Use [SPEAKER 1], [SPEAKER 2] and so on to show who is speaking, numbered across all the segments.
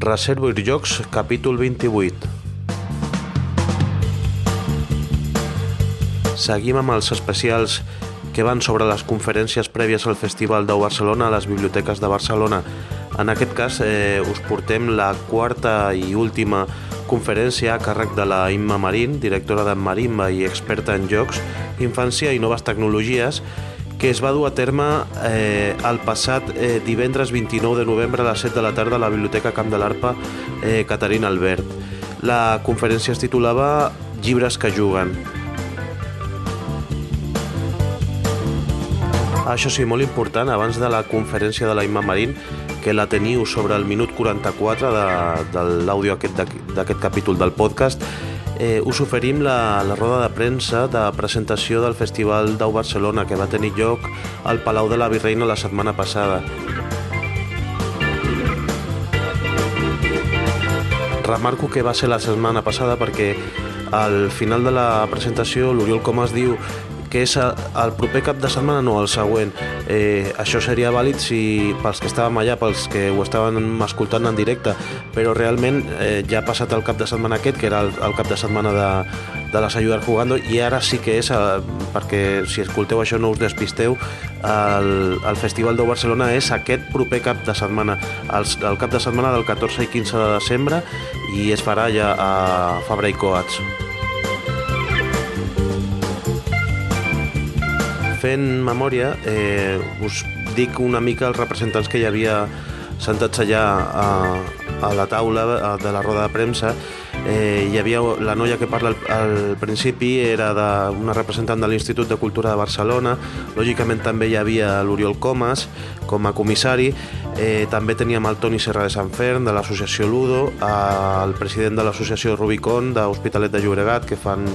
[SPEAKER 1] Reservoir Jocs, capítol 28. Seguim amb els especials que van sobre les conferències prèvies al Festival de Barcelona a les biblioteques de Barcelona. En aquest cas eh, us portem la quarta i última conferència a càrrec de la Imma Marín, directora de Marimba i experta en jocs, infància i noves tecnologies, que es va dur a terme eh, el passat eh, divendres 29 de novembre a les 7 de la tarda a la Biblioteca Camp de l'Arpa eh, Caterina Albert. La conferència es titulava Llibres que juguen. Això sí, molt important, abans de la conferència de la Imma Marín, que la teniu sobre el minut 44 de, de l'àudio d'aquest capítol del podcast, eh, us oferim la, la roda de premsa de presentació del Festival d'Au Barcelona que va tenir lloc al Palau de la Virreina la setmana passada. Remarco que va ser la setmana passada perquè al final de la presentació l'Oriol Comas diu que és el proper cap de setmana, no, el següent. Eh, això seria vàlid si pels que estàvem allà, pels que ho estaven escoltant en directe, però realment eh, ja ha passat el cap de setmana aquest, que era el, el cap de setmana de, de la Sayudar Jugando, i ara sí que és, eh, perquè si escolteu això no us despisteu, el, el Festival de Barcelona és aquest proper cap de setmana, el, el cap de setmana del 14 i 15 de desembre, i es farà ja a Fabra i Coats. Fent memòria, eh, us dic una mica els representants que hi havia sentats allà a, a la taula de la roda de premsa. Eh, hi havia la noia que parla al, al principi, era de, una representant de l'Institut de Cultura de Barcelona, lògicament també hi havia l'Oriol Comas com a comissari, eh, també teníem el Toni Serra de Sant Fern de l'associació Ludo, el president de l'associació Rubicon d'Hospitalet de Llobregat que fan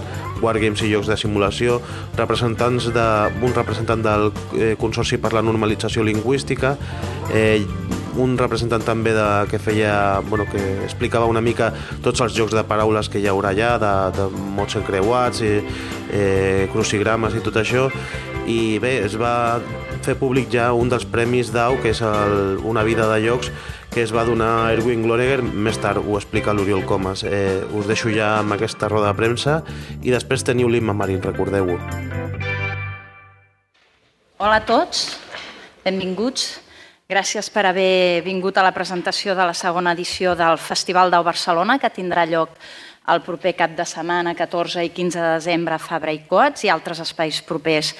[SPEAKER 1] wargames i jocs de simulació, representants de, un representant del eh, Consorci per la Normalització Lingüística, eh, un representant també de, que feia, bueno, que explicava una mica tots els jocs de paraules que hi haurà allà, de, de mots encreuats, i, eh, crucigrames i tot això, i bé, es va fer públic ja un dels premis d'AU, que és el, Una vida de llocs, que es va donar Erwin Gloreger, més tard ho explica l'Oriol Comas. Eh, us deixo ja amb aquesta roda de premsa i després teniu l'Imma Marín, recordeu-ho.
[SPEAKER 2] Hola a tots, benvinguts. Gràcies per haver vingut a la presentació de la segona edició del Festival d'Au Barcelona, que tindrà lloc el proper cap de setmana, 14 i 15 de desembre, a Fabra i Coats i altres espais propers,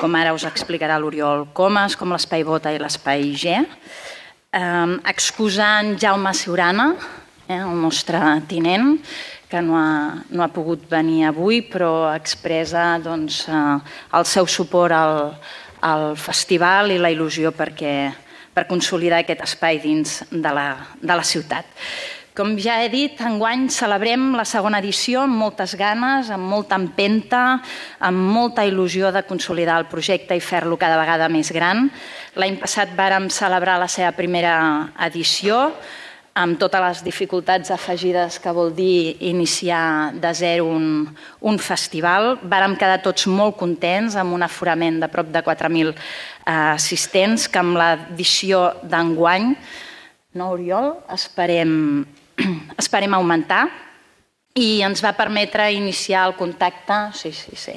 [SPEAKER 2] com ara us explicarà l'Oriol Comas, com l'Espai Bota i l'Espai G. Eh, excusant Jaume Siurana, eh, el nostre tinent, que no ha, no ha pogut venir avui, però expressa doncs, eh, el seu suport al, al festival i la il·lusió perquè per consolidar aquest espai dins de la, de la ciutat. Com ja he dit, enguany celebrem la segona edició amb moltes ganes, amb molta empenta, amb molta il·lusió de consolidar el projecte i fer-lo cada vegada més gran. L'any passat vàrem celebrar la seva primera edició, amb totes les dificultats afegides que vol dir iniciar de zero un, un festival. Vàrem quedar tots molt contents amb un aforament de prop de 4.000 eh, assistents que amb l'edició d'enguany, no, Oriol, esperem, esperem augmentar i ens va permetre iniciar el contacte, sí, sí, sí,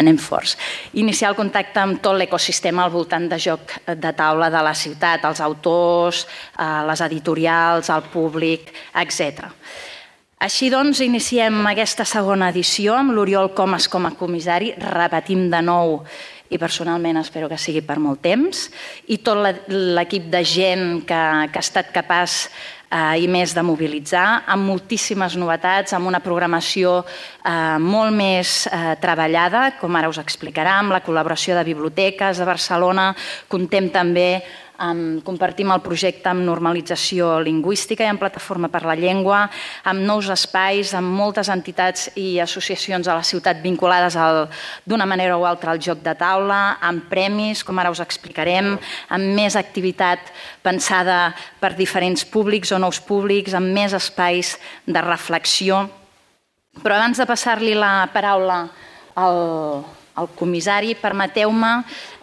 [SPEAKER 2] anem forts, iniciar el contacte amb tot l'ecosistema al voltant de joc de taula de la ciutat, els autors, eh, les editorials, el públic, etc. Així doncs, iniciem aquesta segona edició amb l'Oriol Comas com a comissari, repetim de nou i personalment espero que sigui per molt temps, i tot l'equip de gent que, que ha estat capaç eh, i més de mobilitzar, amb moltíssimes novetats, amb una programació eh, molt més eh, treballada, com ara us explicarà, amb la col·laboració de biblioteques de Barcelona. Contem també amb, compartim el projecte amb normalització lingüística i amb plataforma per la llengua, amb nous espais, amb moltes entitats i associacions a la ciutat vinculades d'una manera o altra al joc de taula, amb premis, com ara us explicarem, amb més activitat pensada per diferents públics o nous públics, amb més espais de reflexió. Però abans de passar-li la paraula al, al comissari, permeteu-me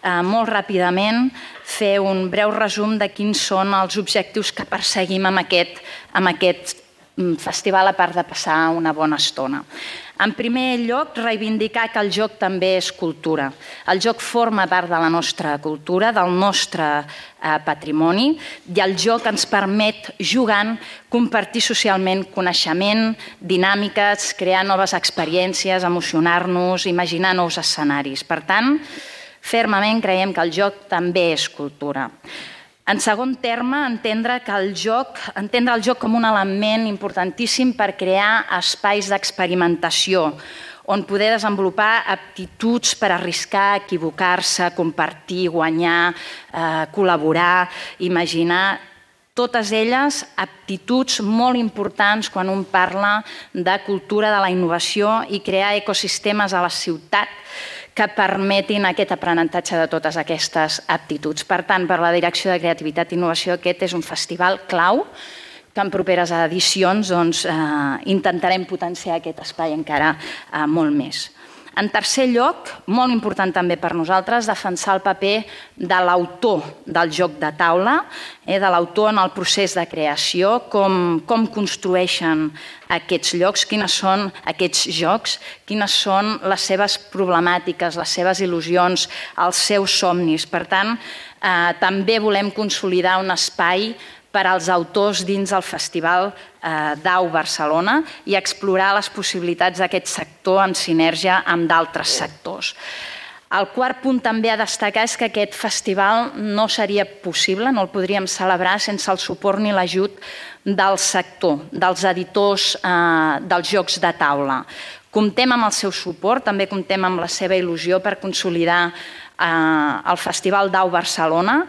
[SPEAKER 2] eh, molt ràpidament fer un breu resum de quins són els objectius que perseguim amb aquest, amb aquest mm, festival a part de passar una bona estona. En primer lloc, reivindicar que el joc també és cultura. El joc forma part de la nostra cultura, del nostre eh, patrimoni, i el joc ens permet, jugant, compartir socialment coneixement, dinàmiques, crear noves experiències, emocionar-nos, imaginar nous escenaris. Per tant, fermament creiem que el joc també és cultura. En segon terme, entendre, que el joc, entendre el joc com un element importantíssim per crear espais d'experimentació, on poder desenvolupar aptituds per arriscar, equivocar-se, compartir, guanyar, eh, col·laborar, imaginar, totes elles aptituds molt importants quan un parla de cultura de la innovació i crear ecosistemes a la ciutat que permetin aquest aprenentatge de totes aquestes aptituds. Per tant, per la Direcció de Creativitat i Innovació, aquest és un festival clau que en properes edicions doncs, eh, intentarem potenciar aquest espai encara eh, molt més. En tercer lloc, molt important també per nosaltres, defensar el paper de l'autor del joc de taula, eh, de l'autor en el procés de creació, com, com construeixen aquests llocs, quines són aquests jocs, quines són les seves problemàtiques, les seves il·lusions, els seus somnis. Per tant, eh, també volem consolidar un espai per als autors dins el Festival eh, d'Au Barcelona i explorar les possibilitats d'aquest sector en sinergia amb d'altres sectors. El quart punt també a destacar és que aquest festival no seria possible, no el podríem celebrar sense el suport ni l'ajut del sector, dels editors eh, dels jocs de taula. Comptem amb el seu suport, també comptem amb la seva il·lusió per consolidar eh, el Festival d'Au Barcelona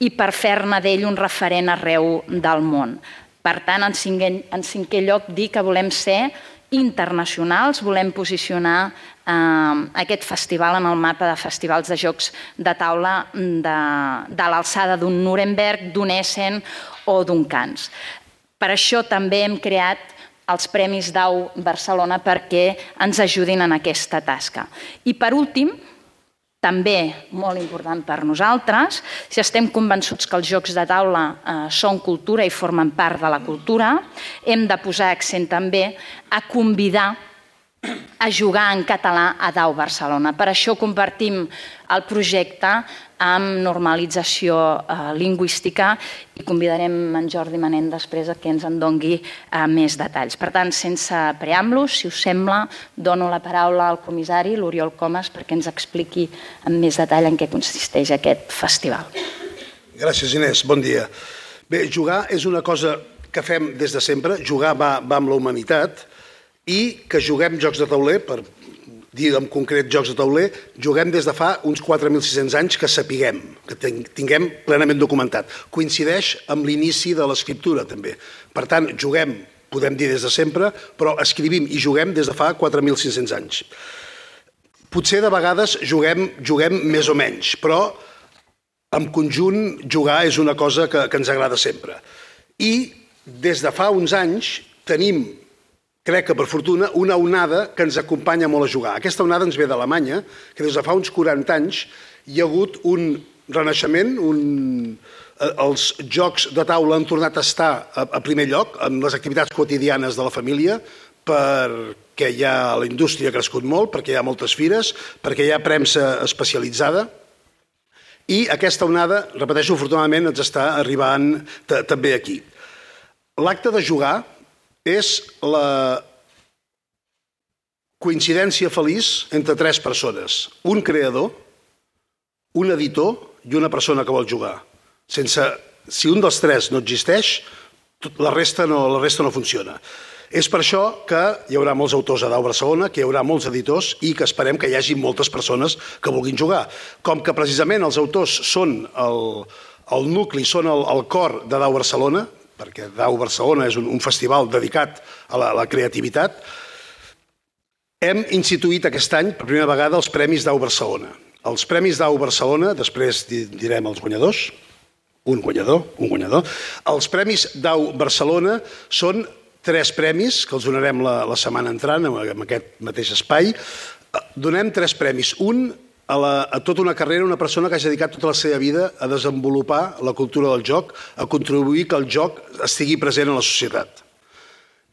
[SPEAKER 2] i per fer-ne d'ell un referent arreu del món. Per tant, en cinquè, en cinquè lloc, dir que volem ser internacionals, volem posicionar eh, aquest festival en el mapa de festivals de jocs de taula de, de l'alçada d'un Nuremberg, d'un Essen o d'un Cans. Per això també hem creat els Premis d'Au Barcelona perquè ens ajudin en aquesta tasca. I per últim, també molt important per nosaltres, si estem convençuts que els jocs de taula eh, són cultura i formen part de la cultura, hem de posar accent també a convidar a jugar en català a Dau Barcelona. Per això compartim el projecte amb normalització eh, lingüística i convidarem en Jordi Manent després que ens en dongui eh, més detalls. Per tant, sense preàmbulos, si us sembla, dono la paraula al comissari, l'Oriol Comas, perquè ens expliqui amb més detall en què consisteix aquest festival.
[SPEAKER 3] Gràcies, Inés. Bon dia. Bé, jugar és una cosa que fem des de sempre. Jugar va, va amb la humanitat i que juguem jocs de tauler, per dir en concret jocs de tauler, juguem des de fa uns 4.600 anys que sapiguem, que tinguem plenament documentat. Coincideix amb l'inici de l'escriptura, també. Per tant, juguem, podem dir des de sempre, però escrivim i juguem des de fa 4.600 anys. Potser de vegades juguem, juguem més o menys, però en conjunt jugar és una cosa que, que ens agrada sempre. I des de fa uns anys tenim crec que per fortuna, una onada que ens acompanya molt a jugar. Aquesta onada ens ve d'Alemanya, que des de fa uns 40 anys hi ha hagut un renaixement, un... Eh, els jocs de taula han tornat a estar a, primer lloc en les activitats quotidianes de la família, perquè hi ha la indústria ha crescut molt, perquè hi ha moltes fires, perquè hi ha premsa especialitzada, i aquesta onada, repeteixo, afortunadament ens està arribant també aquí. L'acte de jugar és la coincidència feliç entre tres persones. Un creador, un editor i una persona que vol jugar. Sense, si un dels tres no existeix, la resta no, la resta no funciona. És per això que hi haurà molts autors a Dau Barcelona, que hi haurà molts editors i que esperem que hi hagi moltes persones que vulguin jugar. Com que precisament els autors són el, el nucli, són el, el cor de Dau Barcelona, perquè DAU Barcelona és un, un festival dedicat a la, a la creativitat, hem instituït aquest any per primera vegada els Premis DAU Barcelona. Els Premis DAU Barcelona, després direm els guanyadors, un guanyador, un guanyador. Els Premis DAU Barcelona són tres premis que els donarem la, la setmana entrant en aquest mateix espai. Donem tres premis. Un a, la, a tota una carrera una persona que hagi dedicat tota la seva vida a desenvolupar la cultura del joc, a contribuir que el joc estigui present en la societat.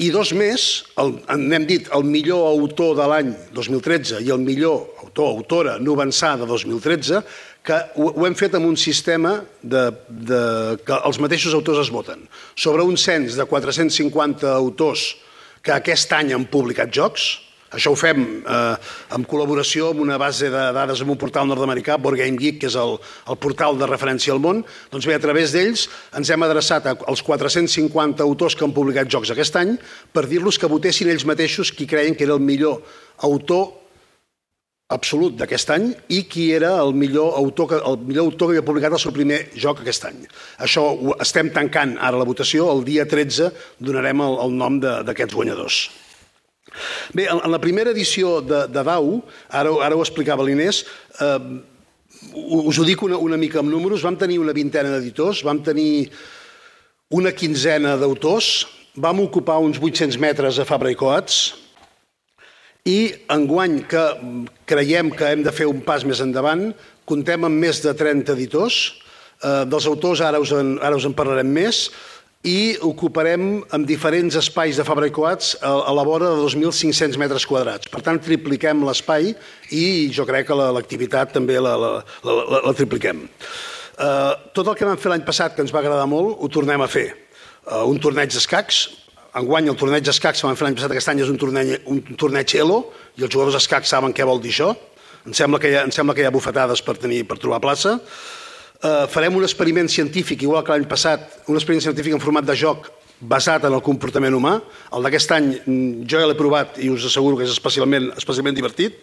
[SPEAKER 3] I dos més, el, n'hem dit, el millor autor de l'any 2013 i el millor autor, autora, novençà de 2013, que ho, ho hem fet amb un sistema de, de, que els mateixos autors es voten. Sobre un cens de 450 autors que aquest any han publicat jocs, això ho fem eh, en col·laboració amb una base de dades amb un portal nord-americà, Board Game Geek, que és el, el portal de referència al món. Doncs bé, a través d'ells ens hem adreçat als 450 autors que han publicat jocs aquest any per dir-los que votessin ells mateixos qui creien que era el millor autor absolut d'aquest any i qui era el millor autor que, el millor autor que havia publicat el seu primer joc aquest any. Això ho estem tancant ara la votació, el dia 13 donarem el, el nom d'aquests guanyadors. Bé, en la primera edició de, de DAU, ara, ara ho explicava l'Inés, eh, us ho dic una, una mica amb números, vam tenir una vintena d'editors, vam tenir una quinzena d'autors, vam ocupar uns 800 metres a Fabra i Coats, i enguany que creiem que hem de fer un pas més endavant, comptem amb més de 30 editors, eh, dels autors ara us en, ara us en parlarem més, i ocuparem amb diferents espais de Fabra i Coats a, la vora de 2.500 metres quadrats. Per tant, tripliquem l'espai i jo crec que l'activitat també la, la, la, la, tripliquem. Uh, tot el que vam fer l'any passat, que ens va agradar molt, ho tornem a fer. Uh, un torneig d'escacs, enguany el torneig d'escacs que vam fer l'any passat aquest any és un torneig, un torneig ELO, i els jugadors d'escacs saben què vol dir això. Em sembla que hi ha, em sembla que hi ha bufetades per, tenir, per trobar plaça eh, farem un experiment científic, igual que l'any passat, un experiment científic en format de joc basat en el comportament humà. El d'aquest any mm, jo ja l'he provat i us asseguro que és especialment, especialment divertit.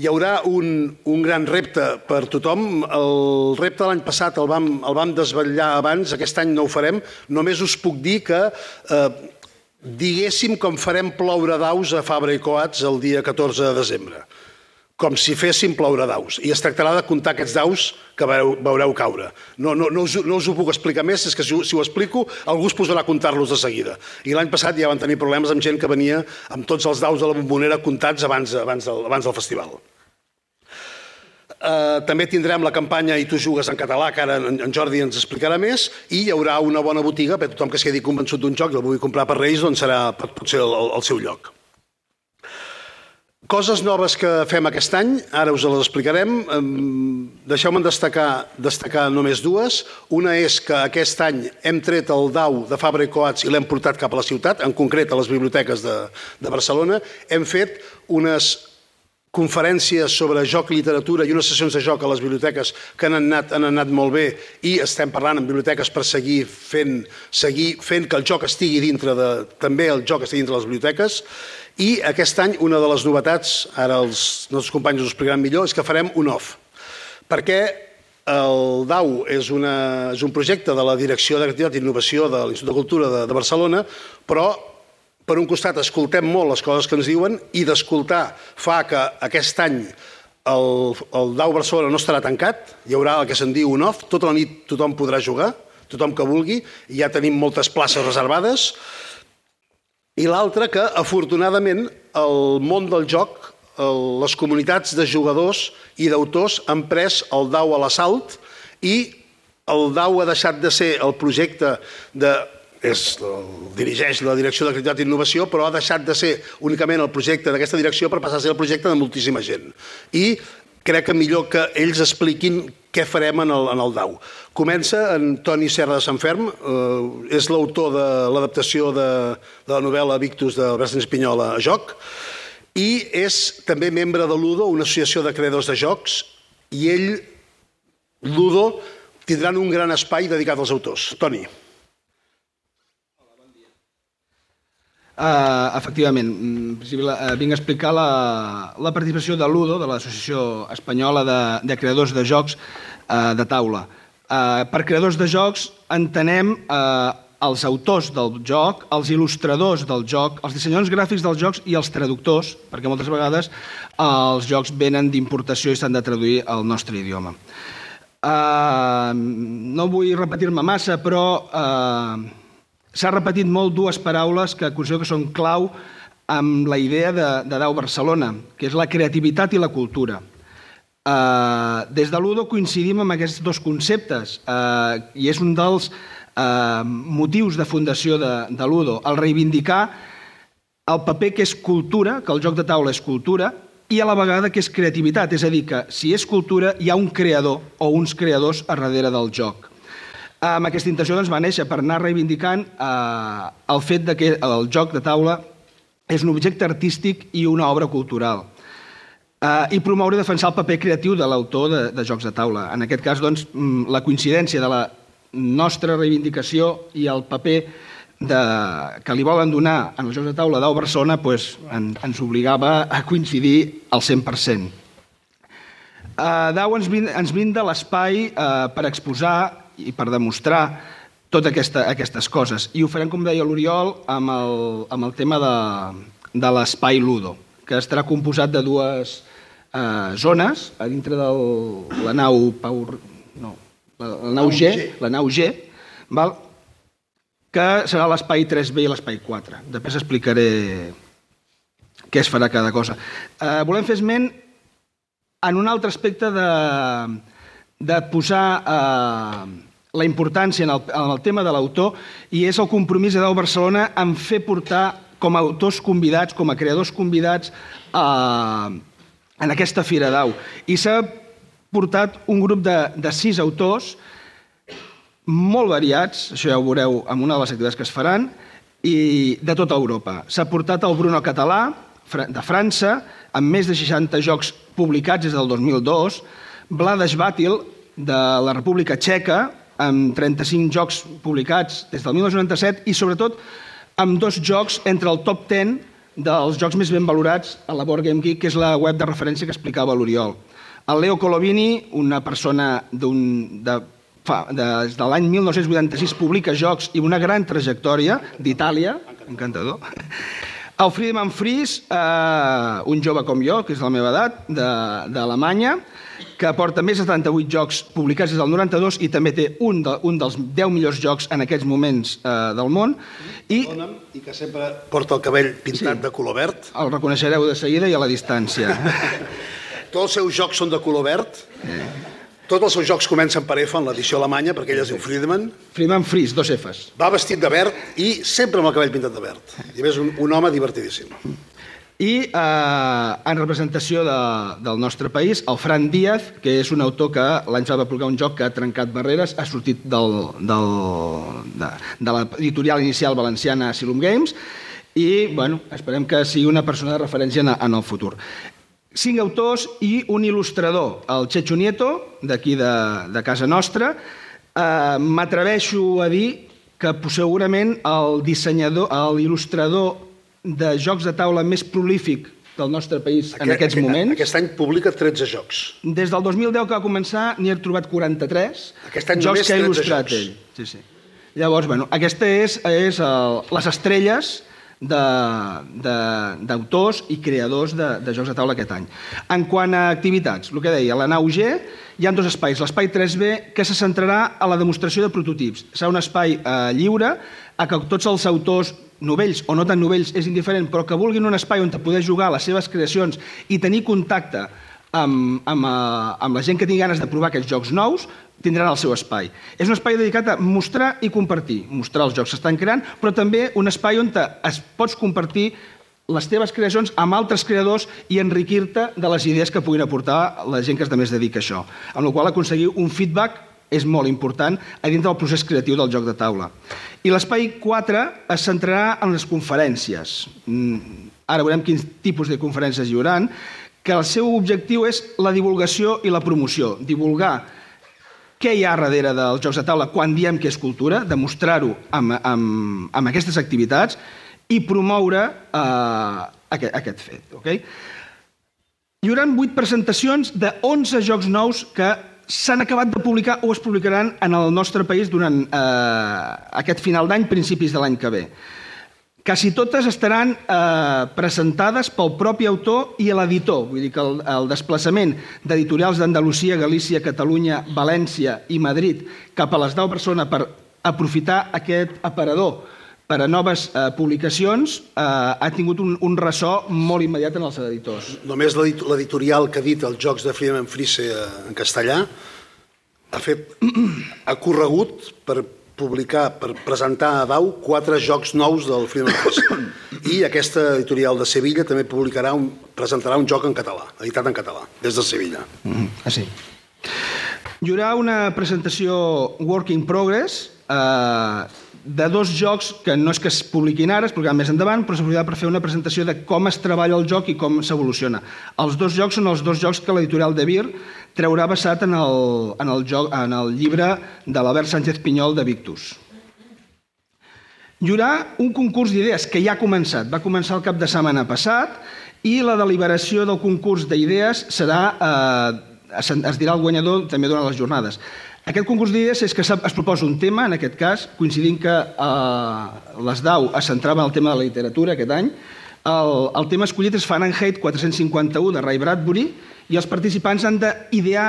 [SPEAKER 3] Hi haurà un, un gran repte per tothom. El repte de l'any passat el vam, el vam desvetllar abans, aquest any no ho farem. Només us puc dir que eh, diguéssim com farem ploure daus a Fabra i Coats el dia 14 de desembre com si féssim ploure daus. I es tractarà de comptar aquests daus que veureu, veureu caure. No, no, no, us, no us ho puc explicar més, és que si, si ho explico algú es posarà a comptar-los de seguida. I l'any passat ja van tenir problemes amb gent que venia amb tots els daus de la bombonera comptats abans, abans, del, abans del festival. Uh, també tindrem la campanya I tu jugues en català, que ara en, en Jordi ens explicarà més, i hi haurà una bona botiga per tothom que es quedi convençut d'un joc i el vulgui comprar per Reis, doncs serà, pot, pot ser el, el, el seu lloc. Coses noves que fem aquest any, ara us les explicarem. Deixeu-me destacar, destacar només dues. Una és que aquest any hem tret el DAU de Fabra i Coats i l'hem portat cap a la ciutat, en concret a les biblioteques de, de Barcelona. Hem fet unes conferències sobre joc i literatura i unes sessions de joc a les biblioteques que han anat, han anat molt bé i estem parlant amb biblioteques per seguir fent, seguir fent que el joc estigui dintre de, també el joc estigui dintre de les biblioteques i aquest any una de les novetats, ara els nostres companys us explicaran millor, és que farem un off. Perquè el DAU és, una, és un projecte de la Direcció de Creativitat i Innovació de l'Institut de Cultura de, de Barcelona, però per un costat escoltem molt les coses que ens diuen i d'escoltar fa que aquest any el, el DAU Barcelona no estarà tancat, hi haurà el que se'n diu un off, tota la nit tothom podrà jugar, tothom que vulgui, ja tenim moltes places reservades, i l'altre que, afortunadament, el món del joc, les comunitats de jugadors i d'autors han pres el DAU a l'assalt i el DAU ha deixat de ser el projecte de és, el, dirigeix la Direcció de Creativitat i Innovació, però ha deixat de ser únicament el projecte d'aquesta direcció per passar a ser el projecte de moltíssima gent. I crec que millor que ells expliquin què farem en el, en el DAU. Comença en Toni Serra de Sant Ferm, eh, és l'autor de l'adaptació de, de la novel·la Victus de Bersen Espinyola a joc, i és també membre de l'UDO, una associació de creadors de jocs, i ell, l'UDO, tindran un gran espai dedicat als autors. Toni.
[SPEAKER 4] Uh, efectivament, uh, vinc a explicar la, la participació de l'UDO, de l'Associació Espanyola de, de Creadors de Jocs uh, de Taula. Uh, per creadors de jocs entenem uh, els autors del joc, els il·lustradors del joc, els dissenyadors gràfics dels jocs i els traductors, perquè moltes vegades uh, els jocs venen d'importació i s'han de traduir al nostre idioma. Uh, no vull repetir-me massa, però uh, S'ha repetit molt dues paraules que considero que són clau amb la idea de, de Dau Barcelona, que és la creativitat i la cultura. Eh, des de l'Udo coincidim amb aquests dos conceptes eh, i és un dels eh, motius de fundació de, de l'Udo, el reivindicar el paper que és cultura, que el joc de taula és cultura, i a la vegada que és creativitat, és a dir, que si és cultura hi ha un creador o uns creadors a darrere del joc. Amb aquesta intenció doncs, va néixer per anar reivindicant eh, el fet de que el joc de taula és un objecte artístic i una obra cultural eh, i promoure i defensar el paper creatiu de l'autor de, de jocs de taula. En aquest cas, doncs, mm, la coincidència de la nostra reivindicació i el paper de, que li volen donar en els Jocs de Taula d'Au Barcelona pues, en, ens obligava a coincidir al 100%. Uh, Dau ens, ens brinda l'espai uh, per exposar i per demostrar totes aquesta, aquestes coses. I ho farem, com deia l'Oriol, amb, el, amb el tema de, de l'espai Ludo, que estarà composat de dues, eh, zones a dintre de la nau Pau, no, la, la nau G, la nau G, val? que serà l'espai 3B i l'espai 4. Després explicaré què es farà cada cosa. Eh, volem fer esment en un altre aspecte de, de posar eh, la importància en el, en el tema de l'autor i és el compromís de Deu Barcelona en fer portar com a autors convidats, com a creadors convidats, eh, en aquesta Fira d'Au. I s'ha portat un grup de, de sis autors molt variats, això ja ho veureu en una de les activitats que es faran, i de tota Europa. S'ha portat el Bruno Català, de França, amb més de 60 jocs publicats des del 2002, Vlades Bàtil, de la República Txeca, amb 35 jocs publicats des del 1997 i, sobretot, amb dos jocs entre el top 10 dels jocs més ben valorats a la Board Game Geek, que és la web de referència que explicava l'Oriol. El Leo Colovini, una persona d'un, de, fa, des de l'any 1986 publica jocs i una gran trajectòria d'Itàlia, encantador. El Friedemann Fries, eh, un jove com jo, que és de la meva edat, d'Alemanya, que porta més de 78 jocs publicats des del 92 i també té un, de, un dels 10 millors jocs en aquests moments eh, del món.
[SPEAKER 3] I, I que sempre porta el cabell pintat sí, de color verd.
[SPEAKER 4] El reconeixereu de seguida i a la distància.
[SPEAKER 3] Tots els seus jocs són de color verd. Eh. Tots els seus jocs comencen per F en l'edició alemanya, perquè ell es diu Friedman.
[SPEAKER 4] Friedman Fries, dos Fs.
[SPEAKER 3] Va vestit de verd i sempre amb el cabell pintat de verd. I a més, un, un home divertidíssim.
[SPEAKER 4] I eh, en representació de, del nostre país, el Fran Díaz, que és un autor que l'any va publicar un joc que ha trencat barreres, ha sortit del, del, de, de l'editorial inicial valenciana Asylum Games, i bueno, esperem que sigui una persona de referència en, en el futur. Cinc autors i un il·lustrador, el Checho Nieto, d'aquí de, de casa nostra. Eh, M'atreveixo a dir que segurament el dissenyador, l'il·lustrador de jocs de taula més prolífic del nostre país aquest, en aquests
[SPEAKER 3] aquest,
[SPEAKER 4] moments.
[SPEAKER 3] Aquest any publica 13 jocs.
[SPEAKER 4] Des del 2010 que va començar n'hi he trobat 43
[SPEAKER 3] aquest any
[SPEAKER 4] jocs que ha il·lustrat
[SPEAKER 3] jocs.
[SPEAKER 4] ell. Sí, sí. Llavors, bueno, aquesta és, és el, les estrelles d'autors i creadors de, de jocs de taula aquest any. En quant a activitats, el que deia, la nau G, hi ha dos espais. L'espai 3B, que se centrarà a la demostració de prototips. Serà un espai eh, lliure a que tots els autors novells o no tan novells és indiferent, però que vulguin un espai on poder jugar les seves creacions i tenir contacte amb, amb, eh, amb la gent que tingui ganes de provar aquests jocs nous, tindran el seu espai. És un espai dedicat a mostrar i compartir. Mostrar els jocs que s'estan creant, però també un espai on es pots compartir les teves creacions amb altres creadors i enriquir-te de les idees que puguin aportar la gent que es de més dedica a això. Amb la qual aconseguir un feedback és molt important a dintre del procés creatiu del joc de taula. I l'espai 4 es centrarà en les conferències. Mm, ara veurem quins tipus de conferències hi haurà, que el seu objectiu és la divulgació i la promoció. Divulgar què hi ha darrere dels jocs de taula quan diem que és cultura, demostrar-ho amb, amb, amb aquestes activitats i promoure eh, aquest, aquest fet. Okay? Hi haurà 8 presentacions de 11 jocs nous que s'han acabat de publicar o es publicaran en el nostre país durant eh, aquest final d'any, principis de l'any que ve. Quasi totes estaran eh, presentades pel propi autor i l'editor, vull dir que el, el desplaçament d'editorials d'Andalusia, Galícia, Catalunya, València i Madrid cap a les 10 persones per aprofitar aquest aparador per a noves eh, publicacions eh, ha tingut un, un ressò molt immediat en els editors.
[SPEAKER 3] Només l'edit- l'editorial que ha dit els jocs de Friedemann Friese eh, en castellà ha fet, ha corregut per publicar, per presentar a Dau quatre jocs nous del Friedemann Friese. I aquesta editorial de Sevilla també publicarà un, presentarà un joc en català, editat en català, des de Sevilla.
[SPEAKER 4] Mm, ah, sí. Hi haurà una presentació Work in Progress eh, de dos jocs que no és que es publiquin ara, es publicaran més endavant, però s'aprofitarà per fer una presentació de com es treballa el joc i com s'evoluciona. Els dos jocs són els dos jocs que l'editorial de Vir treurà basat en el, en el, joc, en el llibre de l'Albert Sánchez Pinyol de Victus. Hi haurà un concurs d'idees que ja ha començat. Va començar el cap de setmana passat i la deliberació del concurs d'idees serà, eh, es dirà el guanyador també durant les jornades. Aquest concurs d'idees és que es proposa un tema, en aquest cas, coincidint que eh, l'ESDAU es centrava en el tema de la literatura aquest any, el, el tema escollit és Fahrenheit 451 de Ray Bradbury i els participants han d'idear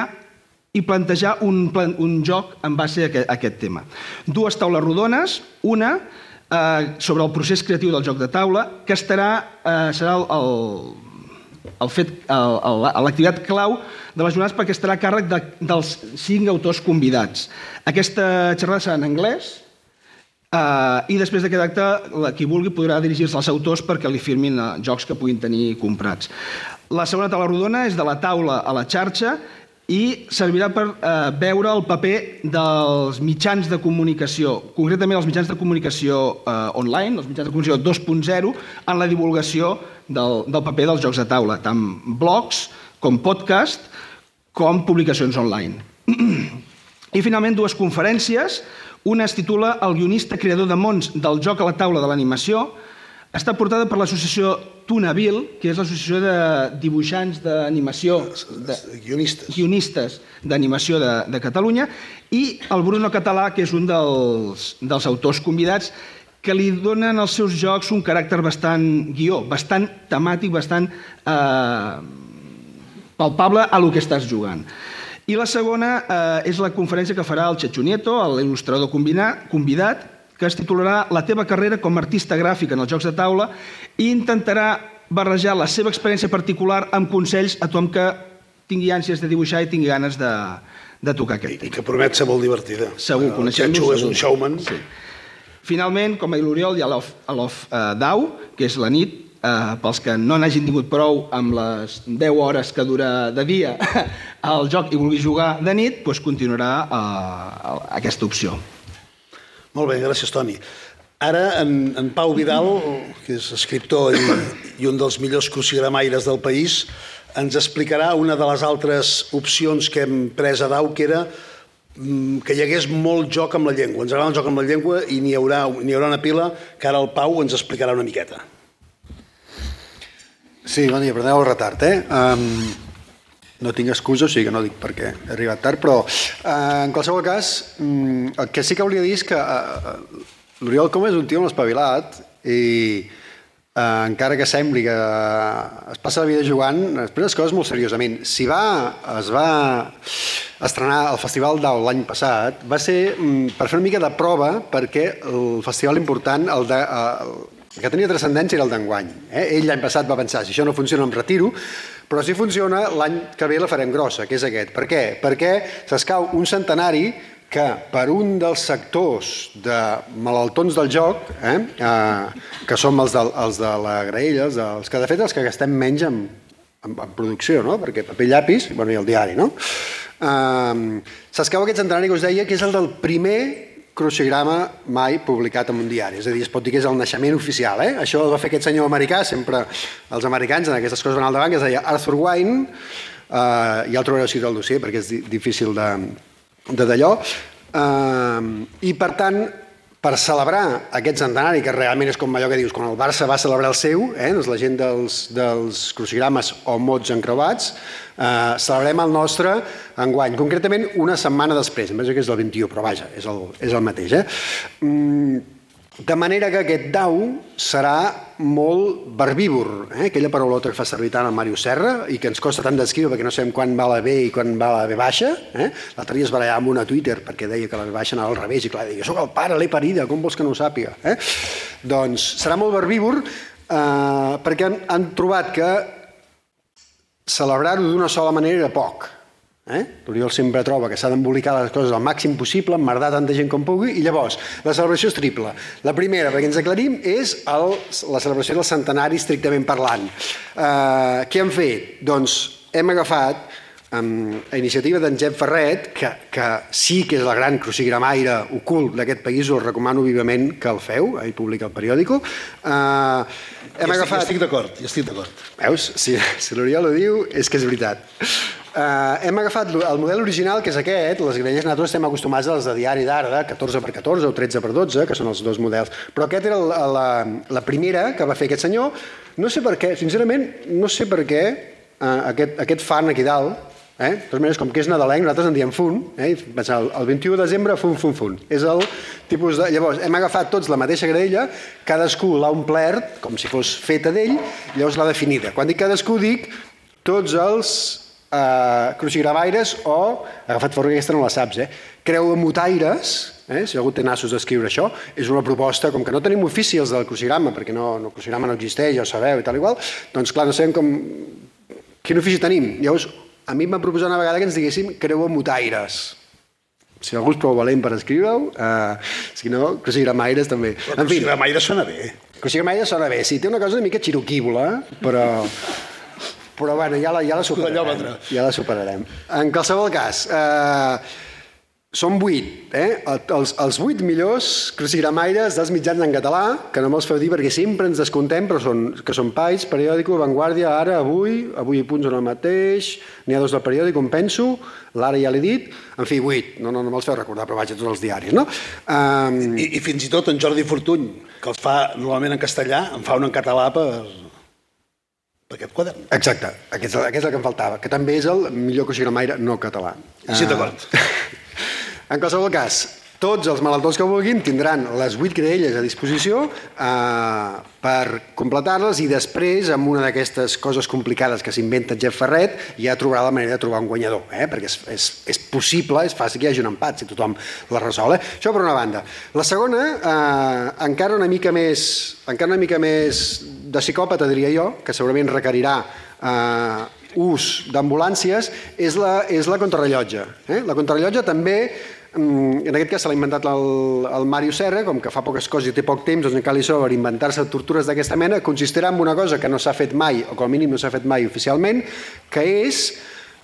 [SPEAKER 4] i plantejar un, plan, un joc en base a aquest, a aquest tema. Dues taules rodones, una eh, sobre el procés creatiu del joc de taula, que estarà, eh, serà el, el, el fet, l'activitat clau de les jornades perquè estarà a càrrec de, dels cinc autors convidats. Aquesta xerrada serà en anglès, Uh, I després d'aquest acte, qui vulgui podrà dirigir-se als autors perquè li firmin uh, jocs que puguin tenir comprats. La segona taula rodona és de la taula a la xarxa i servirà per uh, veure el paper dels mitjans de comunicació, concretament els mitjans de comunicació uh, online, els mitjans de comunicació 2.0, en la divulgació del, del paper dels jocs de taula, tant blogs com podcast, com publicacions online. I finalment dues conferències, una es titula El guionista creador de mons del joc a la taula de l'animació. Està portada per l'associació Tunaville, que és l'associació de dibuixants d'animació, de
[SPEAKER 3] Guionistes.
[SPEAKER 4] guionistes d'animació de, de Catalunya, i el Bruno Català, que és un dels, dels autors convidats, que li donen als seus jocs un caràcter bastant guió, bastant temàtic, bastant eh, palpable a lo que estàs jugant. I la segona eh, és la conferència que farà el Chechu Nieto, l'il·lustrador convidat, que es titularà La teva carrera com a artista gràfic en els jocs de taula i intentarà barrejar la seva experiència particular amb consells a tothom que tingui ànsies de dibuixar i tingui ganes de, de tocar aquest
[SPEAKER 3] I
[SPEAKER 4] tema.
[SPEAKER 3] que promet ser molt divertida.
[SPEAKER 4] Segur,
[SPEAKER 3] El
[SPEAKER 4] coneixem-lo,
[SPEAKER 3] Chechu és un showman.
[SPEAKER 4] Sí. Finalment, com a l'Oriol, hi ha l'Off uh, Dau, que és la nit, eh, pels que no n'hagin tingut prou amb les 10 hores que dura de dia el joc i vulgui jugar de nit, doncs continuarà eh, aquesta opció.
[SPEAKER 3] Molt bé, gràcies, Toni. Ara, en, en Pau Vidal, que és escriptor i, i un dels millors crucigramaires del país, ens explicarà una de les altres opcions que hem pres a Dau, que era que hi hagués molt joc amb la llengua. Ens agrada el joc amb la llengua i n'hi haurà, n'hi haurà una pila que ara el Pau ens explicarà una miqueta.
[SPEAKER 5] Sí, bon dia, perdoneu el retard, eh? Um, no tinc excusa, o sigui que no dic perquè he arribat tard, però uh, en qualsevol cas, um, el que sí que volia dir és que uh, l'Oriol Com és un tio molt espavilat i uh, encara que sembli que es passa la vida jugant, es pren les coses molt seriosament. Si va, es va estrenar al Festival d'Au l'any passat, va ser um, per fer una mica de prova perquè el festival important, el de, uh, el que tenia transcendència era el d'enguany. Eh? Ell l'any passat va pensar, si això no funciona em retiro, però si funciona l'any que ve la farem grossa, que és aquest. Per què? Perquè s'escau un centenari que per un dels sectors de malaltons del joc, eh, eh, que som els de, els de la graella, els, dels que de fet els que gastem menys en, en, en producció, no? perquè paper i llapis, bueno, i el diari, no? Eh, S'escau aquest centenari que us deia que és el del primer crucigrama mai publicat en un diari. És a dir, es pot dir que és el naixement oficial. Eh? Això el va fer aquest senyor americà, sempre els americans en aquestes coses van al davant, que es deia Arthur Wine, eh, ja el trobareu escrit al dossier perquè és di difícil de de d'allò. Eh, I per tant, per celebrar aquest centenari, que realment és com allò que dius, quan el Barça va celebrar el seu, eh, doncs la gent dels, dels crucigrames o mots encreuats, eh, celebrem el nostre enguany, concretament una setmana després, em penso que és el 21, però vaja, és el, és el mateix. Eh? Mm, De manera que aquest dau serà molt verbívor, eh? aquella paraulota que fa servir tant el Màrius Serra i que ens costa tant d'escriure perquè no sabem quan va la B i quan va la B baixa. Eh? L'altre dia es barallava amb una Twitter perquè deia que la B baixa anava al revés i clar, deia, soc el pare, l'he parida, com vols que no ho sàpiga? Eh? Doncs serà molt verbívor eh, perquè han, han trobat que celebrar-ho d'una sola manera era poc. Eh? L'Oriol sempre troba que s'ha d'embolicar les coses al màxim possible, emmerdar tanta gent com pugui, i llavors, la celebració és triple. La primera, perquè ens aclarim, és el, la celebració del centenari estrictament parlant. Eh, què hem fet? Doncs hem agafat um, a iniciativa d'en Jep Ferret, que, que sí que és la gran crucigramaire ocult d'aquest país, us recomano vivament que el feu, ell publica el periòdico. Uh,
[SPEAKER 3] hem ja agafat... estic d'acord, ja estic d'acord.
[SPEAKER 5] Veus? Si, si l'Oriol ho diu, és que és veritat. Uh, hem agafat el model original, que és aquest, les graelles nosaltres estem acostumats a les de diari d'ara, de 14 per 14 o 13 per 12, que són els dos models, però aquest era la, la, la primera que va fer aquest senyor, no sé per què, sincerament, no sé per què uh, aquest, aquest fan aquí dalt, eh? de totes maneres, com que és nadalenc, nosaltres en diem fun, eh? Pensar, el 21 de desembre, fun, fun, fun. És el tipus de... Llavors, hem agafat tots la mateixa graella, cadascú l'ha omplert, com si fos feta d'ell, llavors l'ha definida. Quan dic cadascú, dic tots els eh, crucigramaires o, agafat fora aquesta no la saps, eh? creu de mutaires, eh? si algú té nassos d'escriure això, és una proposta, com que no tenim oficis del crucigrama, perquè no, no, el crucigrama no existeix, ja ho sabeu i tal igual, doncs clar, no sabem com... Quin ofici tenim? Llavors, a mi em van proposar una vegada que ens diguéssim creu de mutaires. Si algú és prou valent per escriure-ho, eh, si no, crucigramaires també.
[SPEAKER 3] Però en fi, crucigramaires sona bé.
[SPEAKER 5] Crucigramaires sona bé, sí, té una cosa una mica xiroquívola, però... Però bueno, ja la, ja la superarem. Ja la superarem. En qualsevol cas, eh, som vuit, eh? Els, els vuit millors crucigramaires dels mitjans en català, que no me'ls feu dir perquè sempre ens descontem, però són, que són Pais, Periòdico, Vanguardia, Ara, Avui, Avui i Punts són el mateix, n'hi ha dos del Periòdico, em penso, l'Ara ja l'he dit, en fi, vuit, no, no, no me'ls feu recordar, però vaig a tots els diaris, no?
[SPEAKER 3] Um... I, I fins i tot en Jordi Fortuny, que els fa normalment en castellà, en fa un en català per, d'aquest quadern.
[SPEAKER 5] Exacte, aquest, és, aquest és el que em faltava, que també és el millor crucigramaire no català.
[SPEAKER 3] Sí, d'acord.
[SPEAKER 5] en qualsevol cas, tots els malaltons que vulguin tindran les 8 creelles a disposició eh, per completar-les i després, amb una d'aquestes coses complicades que s'inventa Jeff Ferret, ja trobarà la manera de trobar un guanyador, eh? perquè és, és, és possible, és fàcil que hi hagi un empat si tothom la resol. Eh? Això per una banda. La segona, eh, encara una mica més encara una mica més de psicòpata, diria jo, que segurament requerirà eh, ús d'ambulàncies, és la, és la contrarrellotge. Eh? La contrarrellotge també Mm, en aquest cas se l'ha inventat el, el Mario Serra, com que fa poques coses i té poc temps, doncs cal sobre inventar-se tortures d'aquesta mena, consistirà en una cosa que no s'ha fet mai, o com a mínim no s'ha fet mai oficialment, que és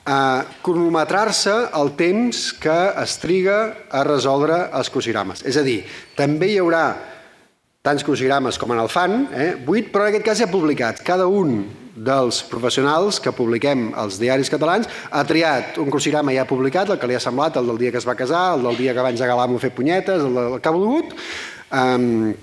[SPEAKER 5] eh, cronometrar-se el temps que es triga a resoldre els crucigrames. És a dir, també hi haurà tants crucigrames com en el fan, eh, 8, però en aquest cas ja publicats. Cada un dels professionals que publiquem als diaris catalans ha triat un crucigrama ja publicat, el que li ha semblat, el del dia que es va casar, el del dia que va engegar l'amo a fer punyetes, el, el que ha volgut, um,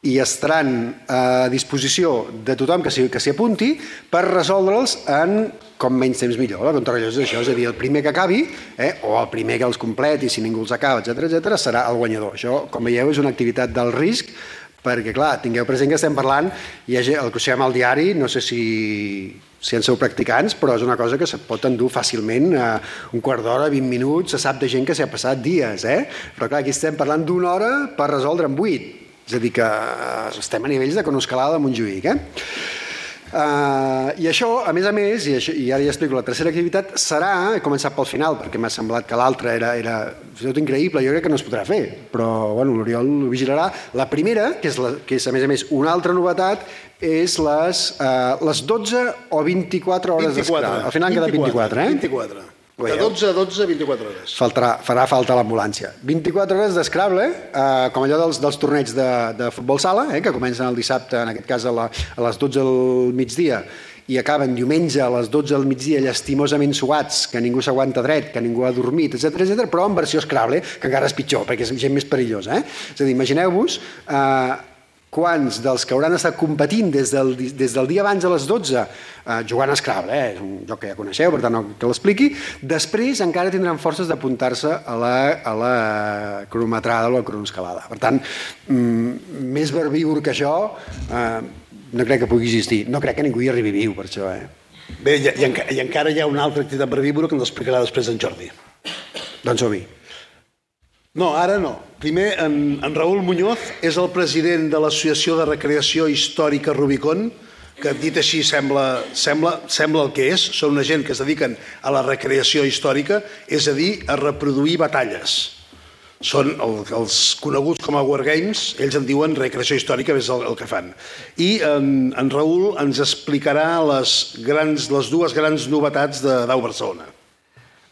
[SPEAKER 5] i estaran a disposició de tothom que s'hi apunti per resoldre'ls en com menys temps millor. La contrarrellotge és això, és a dir, el primer que acabi, eh, o el primer que els completi, si ningú els acaba, etc etc, serà el guanyador. Això, com veieu, és una activitat del risc perquè, clar, tingueu present que estem parlant, ha el que al diari, no sé si, si en sou practicants, però és una cosa que se pot endur fàcilment a un quart d'hora, 20 minuts, se sap de gent que s'hi ha passat dies, eh? Però clar, aquí estem parlant d'una hora per resoldre en 8. És a dir, que estem a nivells de conoscalada de Montjuïc, eh? Uh, I això, a més a més, i, això, i ara ja explico la tercera activitat, serà, he començat pel final, perquè m'ha semblat que l'altra era, era tot increïble, jo crec que no es podrà fer, però bueno, l'Oriol ho vigilarà. La primera, que és, la, que és a més a més una altra novetat, és les, uh, les 12 o 24 hores d'escala. Al final han quedat 24, eh?
[SPEAKER 3] 24. De 12 a 12, 24 hores.
[SPEAKER 5] Faltarà, farà falta l'ambulància. 24 hores d'escrable, eh, com allò dels, dels torneigs de, de futbol sala, eh, que comencen el dissabte, en aquest cas a, la, a les 12 del migdia, i acaben diumenge a les 12 del migdia llastimosament suats, que ningú s'aguanta dret, que ningú ha dormit, etc etc, però en versió Scrabble, que encara és pitjor, perquè és gent més perillosa. Eh? És a dir, imagineu-vos eh, quants dels que hauran estat competint des del, des del dia abans a les 12 eh, jugant a Scrabble, eh? és un joc que ja coneixeu, per tant no que l'expliqui, després encara tindran forces d'apuntar-se a, la, a la cronometrada o la cronoescalada. Per tant, mm, més verbívor que això eh, no crec que pugui existir. No crec que ningú hi arribi viu per això. Eh?
[SPEAKER 3] Bé, i, i, i encara hi ha una altra activitat herbívora que ens explicarà després en Jordi.
[SPEAKER 5] Doncs som-hi.
[SPEAKER 3] No, ara no. Primer, en, en Raül Muñoz és el president de l'Associació de Recreació Històrica Rubicon, que dit així sembla, sembla, sembla el que és. Són una gent que es dediquen a la recreació històrica, és a dir, a reproduir batalles. Són el, els coneguts com a Wargames, ells en diuen recreació històrica, és el, el que fan. I en, en Raül ens explicarà les, grans, les dues grans novetats de Dau Barcelona.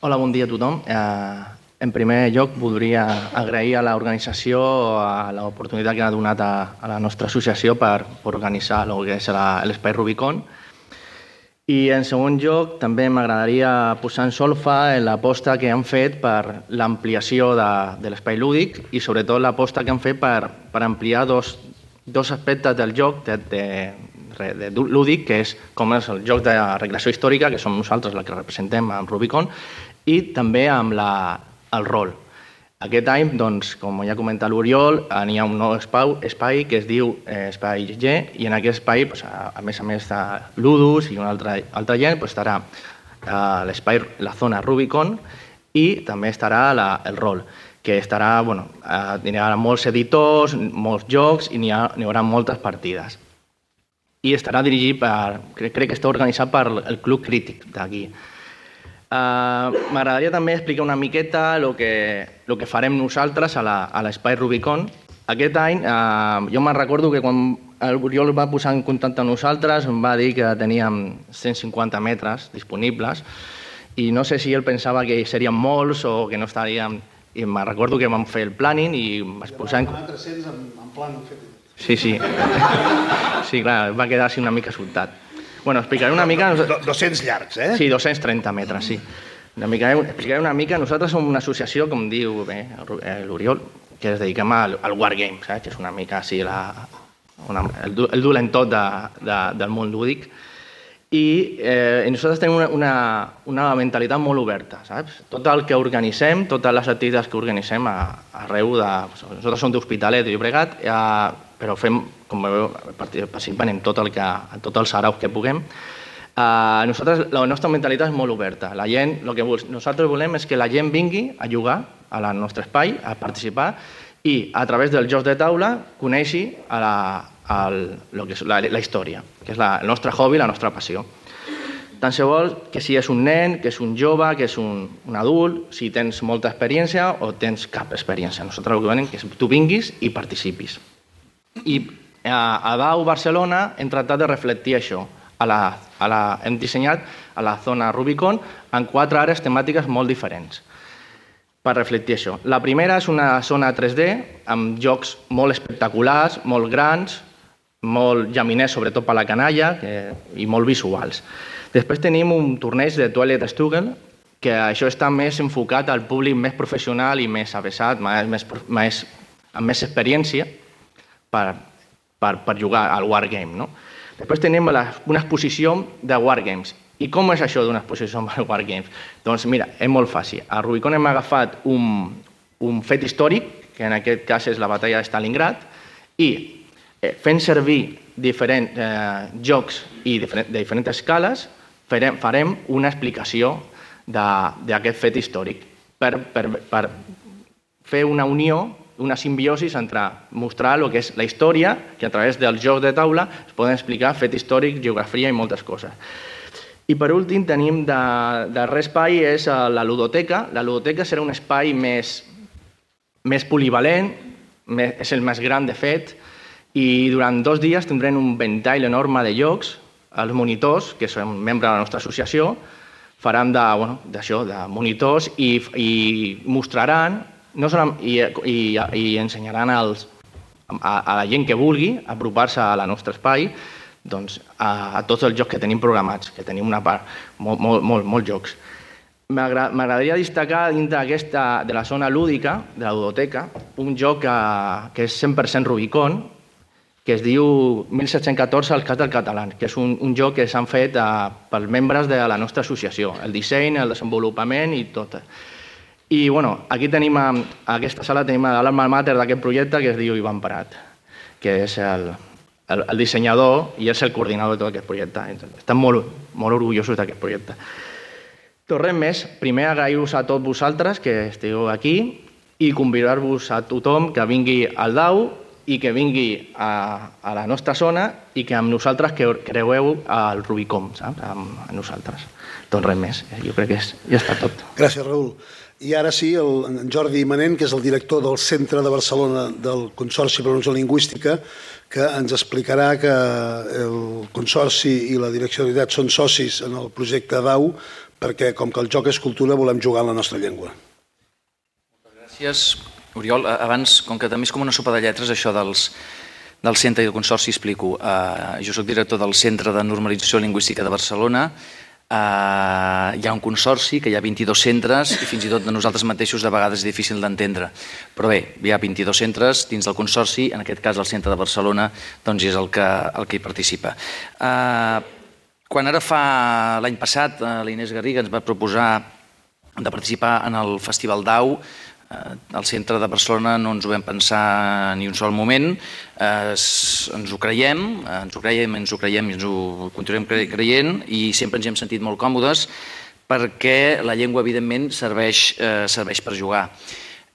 [SPEAKER 6] Hola, bon dia a tothom. Uh, en primer lloc, voldria agrair a l'organització l'oportunitat que ha donat a, a la nostra associació per, per organitzar el que és l'Espai Rubicon. I en segon lloc, també m'agradaria posar en solfa l'aposta que han fet per l'ampliació de, de l'espai lúdic i sobretot l'aposta que han fet per, per ampliar dos, dos aspectes del joc de, de, de lúdic, que és com és el joc de recreació històrica, que som nosaltres la que representem amb Rubicon, i també amb la, el rol. Aquest any, doncs, com ja ha comentat l'Oriol, hi ha un nou espai, espai que es diu eh, Espai G, i en aquest espai, doncs, a, a més a més de l'Udus i una altra, altra gent, doncs, estarà eh, l'espai, la zona Rubicon, i també estarà la, el rol, que estarà, bueno, eh, hi haurà molts editors, molts jocs i n'hi ha, hi haurà moltes partides. I estarà dirigit per, crec, crec que està organitzat per el Club Crític d'aquí. Uh, M'agradaria també explicar una miqueta el que, lo que farem nosaltres a l'Espai Rubicon. Aquest any, uh, jo me'n recordo que quan el Oriol va posar en contacte amb nosaltres em va dir que teníem 150 metres disponibles i no sé si ell pensava que serien molts o que no estaríem... I me'n recordo que vam fer el planning i vaig posar... En... 300 en, en plan fet. Sí, sí. Sí, clar, va quedar així una mica sobtat. Bueno, explicaré una mica...
[SPEAKER 3] 200 llargs, eh?
[SPEAKER 6] Sí, 230 metres, sí. Una mica, explicaré una mica. Nosaltres som una associació, com diu bé l'Oriol, que es dediquem al, al Wargame, saps? que és una mica així la, una, el, el dolent tot de, de, del món lúdic. I eh, nosaltres tenim una, una, una mentalitat molt oberta, saps? Tot el que organitzem, totes les activitats que organitzem a, arreu de... Nosaltres som d'Hospitalet de Llobregat, eh, però fem, com veieu, participant en tot el que, en tots els saraus que puguem. Uh, nosaltres, la nostra mentalitat és molt oberta. La gent, el que nosaltres volem és que la gent vingui a jugar al nostre espai, a participar, i a través dels jocs de taula coneixi a la, a lo que és la, la història, que és la, el nostre hobby, la nostra passió. Tant se vol que si és un nen, que és un jove, que és un, un adult, si tens molta experiència o tens cap experiència. Nosaltres el que volem és que tu vinguis i participis. I a, a Dau, Barcelona, hem tractat de reflectir això. A la, a la, hem dissenyat a la zona Rubicon en quatre àrees temàtiques molt diferents per reflectir això. La primera és una zona 3D amb jocs molt espectaculars, molt grans, molt llaminers, sobretot per la canalla, que, i molt visuals. Després tenim un torneig de Toilet Stugel, que això està més enfocat al públic més professional i més avessat, més, més, amb més experiència, per, per, per jugar al Wargame. No? Després tenim la, una exposició de Wargames. I com és això d'una exposició de Wargames? Doncs mira, és molt fàcil. A Rubicon hem agafat un, un fet històric, que en aquest cas és la batalla de Stalingrad, i eh, fent servir diferents eh, jocs i diferent, de diferents escales, farem, farem una explicació d'aquest fet històric per, per, per fer una unió una simbiosi entre mostrar el que és la història, que a través dels jocs de taula es poden explicar fet històric, geografia i moltes coses. I per últim tenim de, de espai és eh, la ludoteca. La ludoteca serà un espai més, més polivalent, més, és el més gran de fet, i durant dos dies tindrem un ventall enorme de llocs. Els monitors, que són membres de la nostra associació, faran de, bueno, de monitors i, i mostraran no solam, i, i, i ensenyaran als, a, a la gent que vulgui apropar-se a la nostre espai doncs, a, a tots els jocs que tenim programats, que tenim una part, molt, molt, molt, jocs. M'agradaria destacar dintre aquesta, de la zona lúdica, de la ludoteca, un joc que, que és 100% Rubicon, que es diu 1714 el cas del català, que és un, un joc que s'han fet uh, pels membres de la nostra associació, el disseny, el desenvolupament i tot. I bueno, aquí tenim, a, a aquesta sala tenim l'alma mater d'aquest projecte que es diu Ivan Parat, que és el, el, el dissenyador i és el coordinador de tot aquest projecte. Estem molt, molt orgullosos d'aquest projecte. Tot res més, primer agrair-vos a tots vosaltres que esteu aquí i convidar-vos a tothom que vingui al DAU i que vingui a, a la nostra zona i que amb nosaltres que creueu al Rubicom, saps? Amb, amb nosaltres. Doncs res més, jo crec que és, ja està tot.
[SPEAKER 3] Gràcies, Raül. I ara sí, el, Jordi Manent, que és el director del Centre de Barcelona del Consorci per la Lingüística, que ens explicarà que el Consorci i la Direcció d'Unitat són socis en el projecte DAU perquè, com que el joc és cultura, volem jugar en la nostra llengua.
[SPEAKER 7] Moltes gràcies. Oriol, abans, com que també és com una sopa de lletres, això dels, del centre i del consorci, explico. Uh, jo sóc director del Centre de Normalització Lingüística de Barcelona. Uh, hi ha un consorci, que hi ha 22 centres, i fins i tot de nosaltres mateixos de vegades és difícil d'entendre. Però bé, hi ha 22 centres dins del consorci, en aquest cas el centre de Barcelona doncs és el que, el que hi participa. Uh, quan ara fa l'any passat, l'Inés Garriga ens va proposar de participar en el Festival DAU, Eh, al centre de Barcelona no ens ho vam pensar ni un sol moment, eh, ens ho creiem, eh, ens ho creiem, ens ho creiem i ens ho continuem creient i sempre ens hem sentit molt còmodes perquè la llengua, evidentment, serveix, eh, serveix per jugar.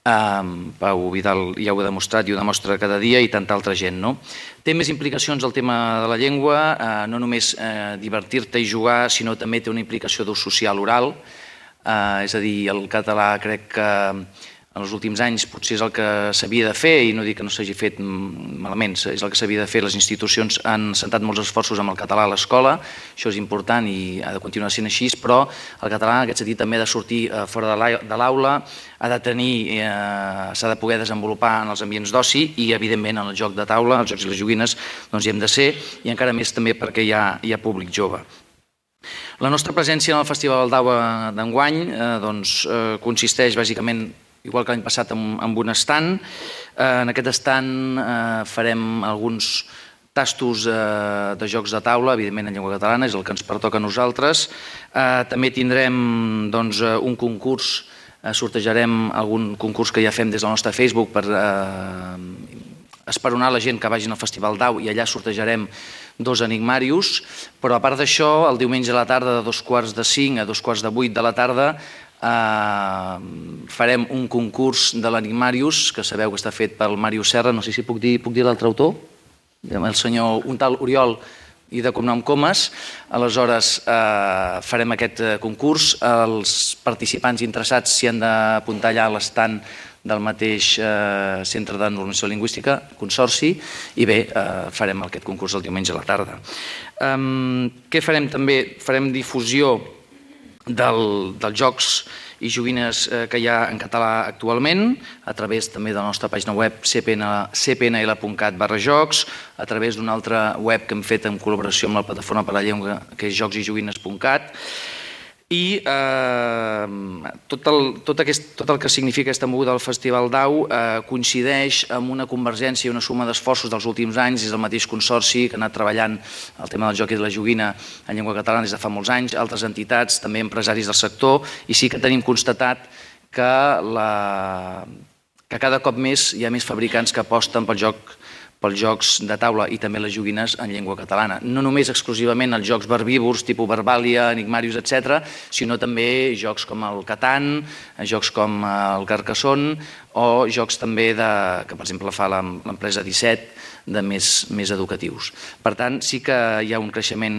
[SPEAKER 7] Um, Pau Vidal ja ho ha demostrat i ho demostra cada dia i tanta altra gent. No? Té més implicacions el tema de la llengua, uh, no només uh, divertir-te i jugar, sinó també té una implicació d'ús social oral, uh, és a dir, el català crec que en els últims anys potser és el que s'havia de fer i no dic que no s'hagi fet malament, és el que s'havia de fer. Les institucions han sentat molts esforços amb el català a l'escola, això és important i ha de continuar sent així, però el català en aquest sentit també ha de sortir eh, fora de l'aula, ha de tenir, eh, s'ha de poder desenvolupar en els ambients d'oci i evidentment en el joc de taula, els jocs i les joguines, doncs hi hem de ser i encara més també perquè hi ha, hi ha públic jove. La nostra presència en el Festival d'Aua d'enguany eh, doncs, eh, consisteix bàsicament igual que l'any passat amb, amb un estant. Eh, en aquest estant eh, farem alguns tastos eh, de jocs de taula, evidentment en llengua catalana, és el que ens pertoca a nosaltres. Eh, també tindrem doncs, eh, un concurs, eh, sortejarem algun concurs que ja fem des del nostre Facebook per eh, esperonar la gent que vagin al Festival d'Au i allà sortejarem dos enigmarius, però a part d'això, el diumenge a la tarda de dos quarts de cinc a dos quarts de vuit de la tarda Uh, farem un concurs de l'Enigmarius, que sabeu que està fet pel Màrius Serra, no sé si puc dir, puc dir l'altre autor, el senyor, un tal Oriol i de cognom Comas. Aleshores, eh, farem aquest eh, concurs. Els participants interessats s'hi han d'apuntar allà a l'estant del mateix eh, Centre de Normalització Lingüística, Consorci, i bé, eh, farem aquest concurs el diumenge a la tarda. Um, què farem també? Farem difusió del, dels jocs i joguines eh, que hi ha en català actualment, a través també de la nostra pàgina web cpn, cpnl.cat barra jocs, a través d'una altra web que hem fet en col·laboració amb la plataforma per la llengua, que és jocsjoguines.cat, i eh, tot, el, tot, aquest, tot el que significa aquesta moguda del Festival d'Au eh, coincideix amb una convergència i una suma d'esforços dels últims anys, és el mateix consorci que ha anat treballant el tema del joc i de la joguina en llengua catalana des de fa molts anys, altres entitats, també empresaris del sector, i sí que tenim constatat que, la, que cada cop més hi ha més fabricants que aposten pel joc pels jocs de taula i també les joguines en llengua catalana. No només exclusivament els jocs verbívors, tipus Verbàlia, Enigmarius, etc., sinó també jocs com el Catan, jocs com el Carcassonne o jocs també de, que, per exemple, fa l'empresa 17, de més, més educatius. Per tant, sí que hi ha un creixement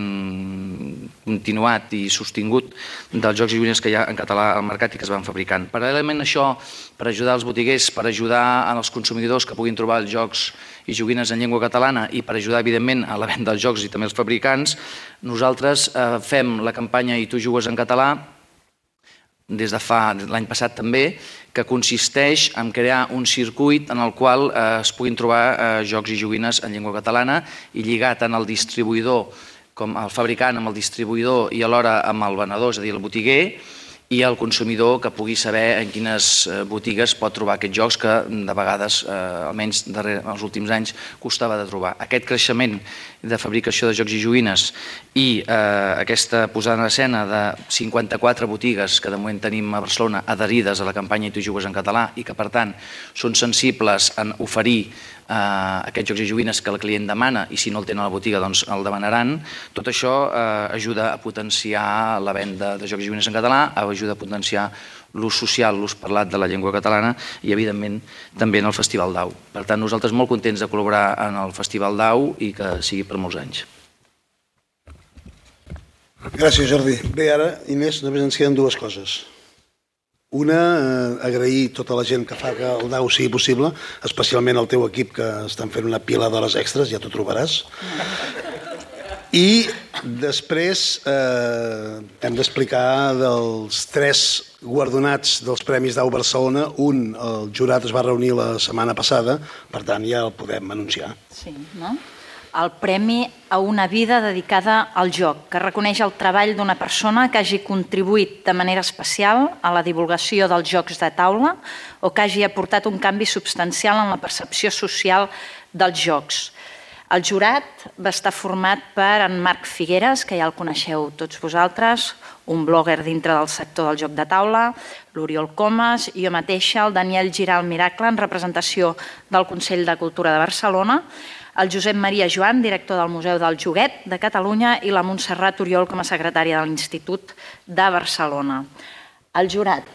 [SPEAKER 7] continuat i sostingut dels jocs i joguines que hi ha en català al mercat i que es van fabricant. Paral·lelament a això, per ajudar els botiguers, per ajudar als consumidors que puguin trobar els jocs i joguines en llengua catalana i per ajudar, evidentment, a la venda dels jocs i també els fabricants, nosaltres eh, fem la campanya I tu jugues en català des de fa l'any passat també, que consisteix en crear un circuit en el qual eh, es puguin trobar eh, jocs i joguines en llengua catalana i lligat tant el distribuïdor com el fabricant amb el distribuïdor i alhora amb el venedor, és a dir, el botiguer, i el consumidor que pugui saber en quines eh, botigues pot trobar aquests jocs que de vegades, eh, almenys darrere, els últims anys, costava de trobar. Aquest creixement de fabricació de jocs i joguines i eh, aquesta posada en escena de 54 botigues que de moment tenim a Barcelona adherides a la campanya I tu jugues en català i que per tant són sensibles en oferir eh, aquests jocs i joguines que el client demana i si no el tenen a la botiga doncs el demanaran. Tot això eh, ajuda a potenciar la venda de jocs i joguines en català, ajuda a potenciar l'ús social, l'ús parlat de la llengua catalana i, evidentment, també en el Festival d'Au. Per tant, nosaltres molt contents de col·laborar en el Festival d'Au i que sigui per molts anys.
[SPEAKER 3] Gràcies, Jordi. Bé, ara, Inés, només ens queden dues coses. Una, eh, agrair tota la gent que fa que el DAO sigui possible, especialment el teu equip que estan fent una pila d'hores extres, ja t'ho trobaràs. I després eh, hem d'explicar dels tres guardonats dels Premis Dau Barcelona. Un, el jurat es va reunir la setmana passada, per tant ja el podem anunciar.
[SPEAKER 2] Sí, no? El Premi a una vida dedicada al joc, que reconeix el treball d'una persona que hagi contribuït de manera especial a la divulgació dels jocs de taula o que hagi aportat un canvi substancial en la percepció social dels jocs. El jurat va estar format per en Marc Figueres, que ja el coneixeu tots vosaltres, un blogger dintre del sector del joc de taula, l'Oriol Comas, i jo mateixa, el Daniel Giral Miracle, en representació del Consell de Cultura de Barcelona, el Josep Maria Joan, director del Museu del Joguet de Catalunya, i la Montserrat Oriol com a secretària de l'Institut de Barcelona. El jurat,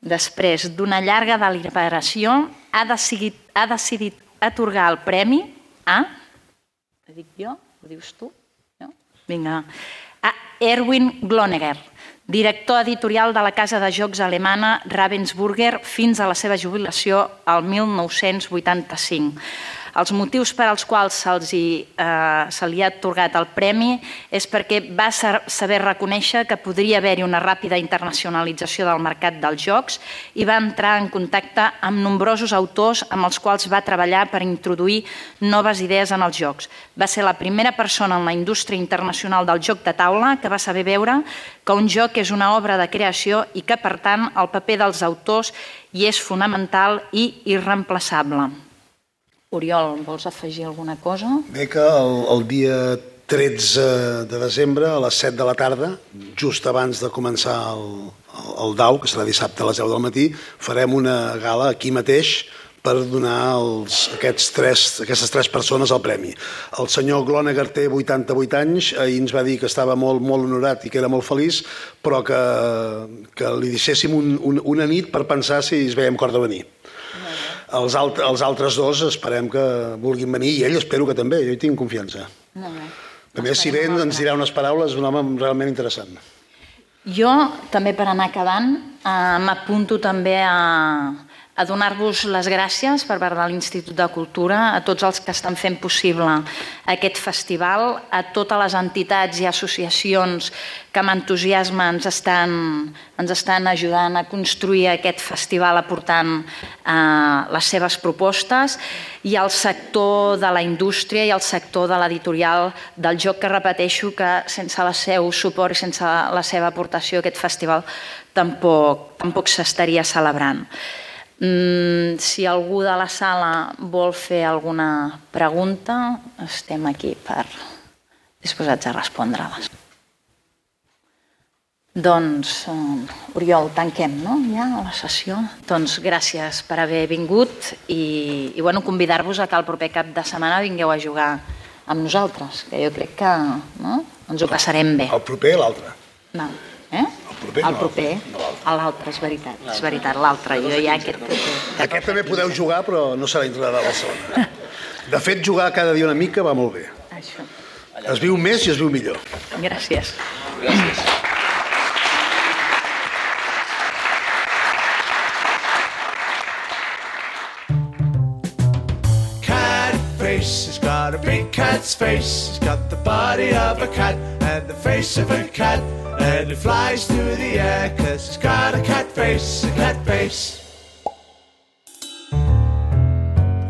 [SPEAKER 2] després d'una llarga deliberació, ha decidit, ha decidit atorgar el premi a ho dic jo? Ho dius tu? No? Vinga. A Erwin Glonegger, director editorial de la casa de jocs alemana Ravensburger fins a la seva jubilació al 1985. Els motius per als quals se'ls eh, se li ha atorgat el premi és perquè va saber reconèixer que podria haver-hi una ràpida internacionalització del mercat dels jocs i va entrar en contacte amb nombrosos autors amb els quals va treballar per introduir noves idees en els jocs. Va ser la primera persona en la indústria internacional del joc de taula que va saber veure que un joc és una obra de creació i que, per tant, el paper dels autors hi és fonamental i irreemplaçable. Oriol, vols afegir alguna cosa?
[SPEAKER 3] Bé que el, el dia 13 de desembre a les 7 de la tarda, just abans de començar el, el, el DAU, que serà dissabte a les 10 del matí, farem una gala aquí mateix per donar els, aquests tres, aquestes tres persones el premi. El senyor Glonegar té 88 anys, ahir ens va dir que estava molt, molt honorat i que era molt feliç, però que, que li deixéssim un, un, una nit per pensar si es veiem cor de venir. Els, alt, els altres dos esperem que vulguin venir i ell espero que també, jo hi tinc confiança. Molt bé. A més, si ven, ens dirà unes paraules, un home realment interessant.
[SPEAKER 2] Jo, també per anar acabant, eh, m'apunto també a, a donar-vos les gràcies per part de l'Institut de Cultura, a tots els que estan fent possible aquest festival, a totes les entitats i associacions que amb entusiasme ens estan, ens estan ajudant a construir aquest festival aportant eh, les seves propostes i al sector de la indústria i al sector de l'editorial del joc que repeteixo que sense el seu suport i sense la seva aportació aquest festival tampoc, tampoc s'estaria celebrant. Mm, si algú de la sala vol fer alguna pregunta, estem aquí per disposats a respondre-les. Doncs, uh, Oriol, tanquem no? ja la sessió. Doncs gràcies per haver vingut i, i bueno, convidar-vos a que el proper cap de setmana vingueu a jugar amb nosaltres, que jo crec que no? ens ho passarem bé.
[SPEAKER 3] El proper l'altre.
[SPEAKER 2] No. Eh?
[SPEAKER 3] proper?
[SPEAKER 2] El proper, a l'altre, és veritat. És veritat, l'altre. Jo ja aquest...
[SPEAKER 3] Aquest també podeu jugar, però no serà dintre de Barcelona. De fet, jugar cada dia una mica va molt bé. Això. Es viu més i es viu millor.
[SPEAKER 2] Gràcies. Gràcies.
[SPEAKER 8] Face. He's got a big cat's face. He's got the body of a cat and the face of a cat. And it flies through the air cause he's got a cat face, a cat face.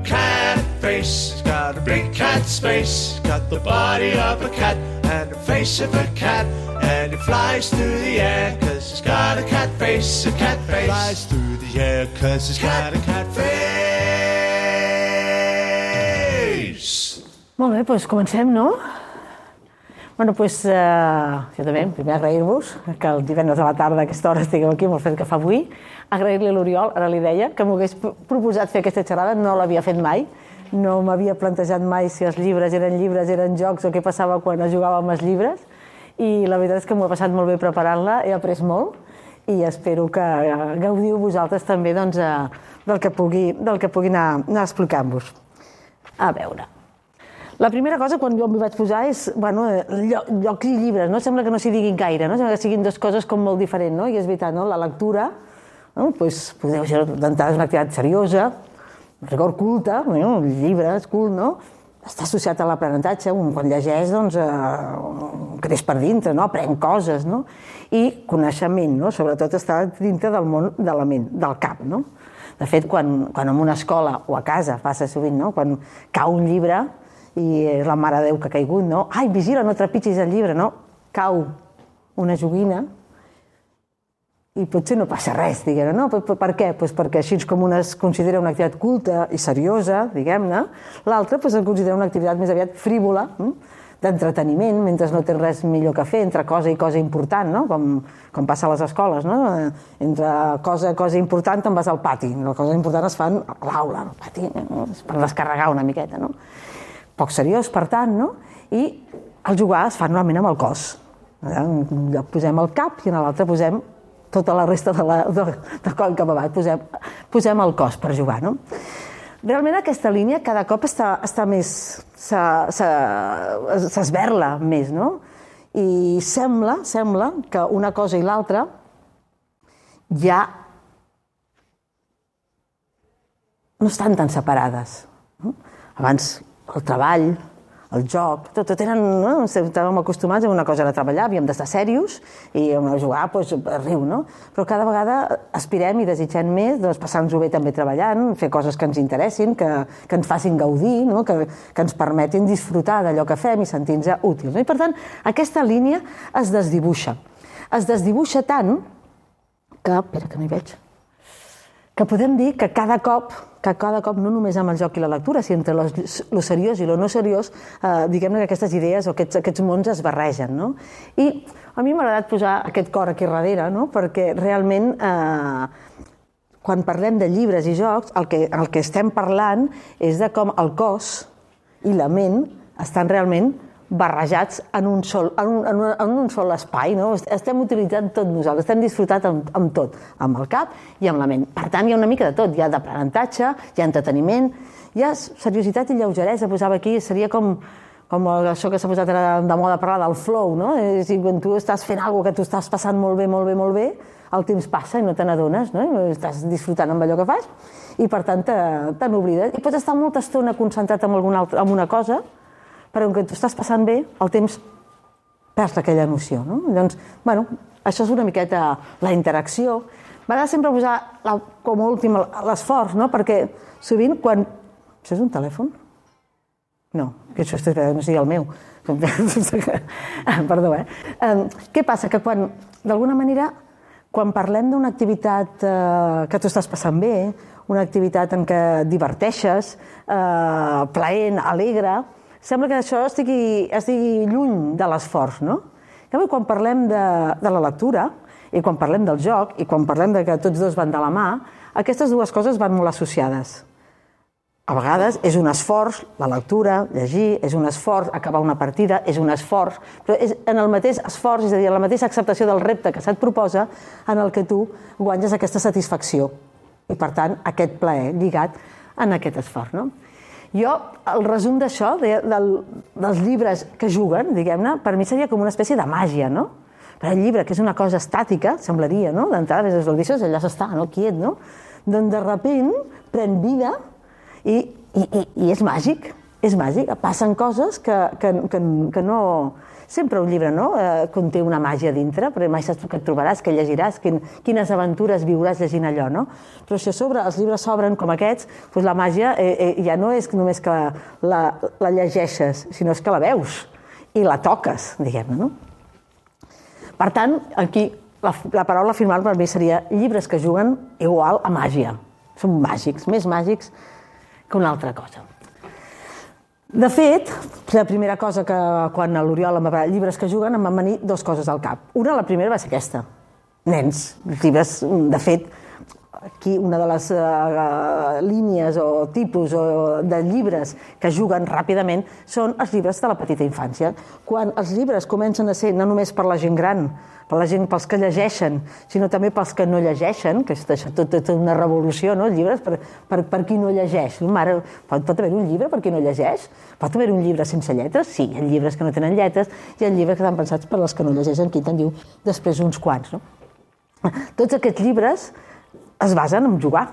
[SPEAKER 8] Cat face, he's got a big cat's face. It's got the body of a cat and the face of a cat. And it flies through the air cause it's got a cat face, a cat face. He Flies through the air cause it's got a cat face.
[SPEAKER 9] Molt bé, doncs comencem, no? Bueno, doncs, eh, jo també, primer agrair-vos que el divendres a la tarda a aquesta hora estigueu aquí amb el fet que fa avui. Agrair-li a l'Oriol, ara li deia, que m'ho hagués pro- proposat fer aquesta xerrada, no l'havia fet mai. No m'havia plantejat mai si els llibres eren llibres, eren jocs o què passava quan es jugava amb els llibres. I la veritat és que m'ho he passat molt bé preparant-la, he après molt i espero que gaudiu vosaltres també doncs, eh, del que pugui, del que pugui anar, anar explicant-vos. A veure, la primera cosa, quan jo m'hi vaig posar, és, bueno, eh, llo- llocs i llibres, no? Sembla que no s'hi diguin gaire, no? Sembla que siguin dues coses com molt diferents, no? I és veritat, no? La lectura, no? Pues, podeu ser d'entrada una activitat seriosa, rigor culte, el llibre és cult, no? Està associat a l'aprenentatge, un quan llegeix, doncs, eh, creix per dintre, no? Aprèn coses, no? I coneixement, no? Sobretot està dintre del món de la ment, del cap, no? De fet, quan, quan en una escola o a casa passa sovint, no? Quan cau un llibre i és la Mare de Déu que ha caigut, no? Ai, vigila, no trepitgis el llibre, no? Cau una joguina i potser no passa res, diguem no? Per, per, per què? Pues perquè així com una es considera una activitat culta i seriosa, diguem-ne, l'altra pues, es considera una activitat més aviat frívola, hm? d'entreteniment, mentre no tens res millor que fer, entre cosa i cosa important, no? com, com passa a les escoles. No? Entre cosa i cosa important te'n vas al pati, la cosa important es fan a l'aula, al pati, no? Per descarregar una miqueta. No? Poc seriós, per tant, no? i el jugar es fa normalment amb el cos. En un lloc posem el cap i en l'altre posem tota la resta de, la, de, de coll cap avall, posem, posem el cos per jugar. No? Realment aquesta línia cada cop està, està més... s'esberla més, no? I sembla, sembla que una cosa i l'altra ja no estan tan separades. Abans el treball, el joc, tot, tot eren, no? estàvem acostumats a una cosa era treballar, havíem d'estar serios i a jugar, doncs, riu, no? Però cada vegada aspirem i desitgem més doncs, passar-nos-ho bé també treballant, fer coses que ens interessin, que, que ens facin gaudir, no? que, que ens permetin disfrutar d'allò que fem i sentir-nos útils. No? I per tant, aquesta línia es desdibuixa. Es desdibuixa tant que, espera que no hi veig, que podem dir que cada cop, que cada cop no només amb el joc i la lectura, sinó entre lo seriós i lo no seriós, eh, diguem-ne que aquestes idees o aquests, aquests mons es barregen. No? I a mi m'ha agradat posar aquest cor aquí darrere, no? perquè realment eh, quan parlem de llibres i jocs, el que, el que estem parlant és de com el cos i la ment estan realment barrejats en un sol, en un, en un, en un sol espai. No? Estem utilitzant tot nosaltres, estem disfrutant amb, amb tot, amb el cap i amb la ment. Per tant, hi ha una mica de tot. Hi ha d'aprenentatge, hi ha entreteniment, hi ha seriositat i lleugeresa. Posava aquí, seria com, com això que s'ha posat de moda parlar del flow, no? És dir, quan tu estàs fent alguna que tu estàs passant molt bé, molt bé, molt bé, el temps passa i no te n'adones, no? Estàs disfrutant amb allò que fas i, per tant, te, te n'oblides. I pots estar molta estona concentrat en, alguna altra, en una cosa, però que tu estàs passant bé, el temps perds aquella noció. No? Llavors, bueno, això és una miqueta la interacció. M'agrada sempre posar la, com a últim l'esforç, no? perquè sovint quan... Això és un telèfon? No, que això no sigui el meu. Perdó, eh? Què passa? Que quan, d'alguna manera, quan parlem d'una activitat eh, que tu estàs passant bé, una activitat en què diverteixes, eh, plaent, alegre, sembla que això estigui, estigui lluny de l'esforç, no? Canvi, quan parlem de, de la lectura, i quan parlem del joc, i quan parlem de que tots dos van de la mà, aquestes dues coses van molt associades. A vegades és un esforç, la lectura, llegir, és un esforç, acabar una partida, és un esforç, però és en el mateix esforç, és a dir, en la mateixa acceptació del repte que se't proposa, en el que tu guanyes aquesta satisfacció. I, per tant, aquest plaer lligat en aquest esforç. No? Jo, el resum d'això, de, del, dels llibres que juguen, diguem-ne, per mi seria com una espècie de màgia, no? Però el llibre, que és una cosa estàtica, semblaria, no? D'entrada, des del això, allà s'està, no? Quiet, no? Doncs de repent pren vida i, i, i, i és màgic. és màgic, passen coses que, que, que, que no... Sempre un llibre no? eh, conté una màgia dintre, però mai saps què et trobaràs, què llegiràs, quin, quines aventures viuràs llegint allò. No? Però si a sobre els llibres s'obren com aquests, doncs la màgia eh, eh, ja no és només que la, la llegeixes, sinó és que la veus i la toques, diguem-ne. No? Per tant, aquí la, la paraula final per mi seria llibres que juguen igual a màgia. Són màgics, més màgics que una altra cosa. De fet, la primera cosa que quan l'Oriol em va parlar llibres que juguen em van venir dues coses al cap. Una, la primera va ser aquesta. Nens, llibres, de fet, aquí una de les uh, línies o tipus o de llibres que juguen ràpidament són els llibres de la petita infància. Quan els llibres comencen a ser no només per la gent gran, per la gent, pels que llegeixen, sinó també pels que no llegeixen, que és això, tot, tot una revolució, no? Llibres per, per, per qui no llegeix. Mare, pot, pot haver un llibre per qui no llegeix? Pot haver un llibre sense lletres? Sí, hi ha llibres que no tenen lletres hi ha llibres que estan pensats per les que no llegeixen, qui te'n diu després uns quants, no? Tots aquests llibres es basen en jugar.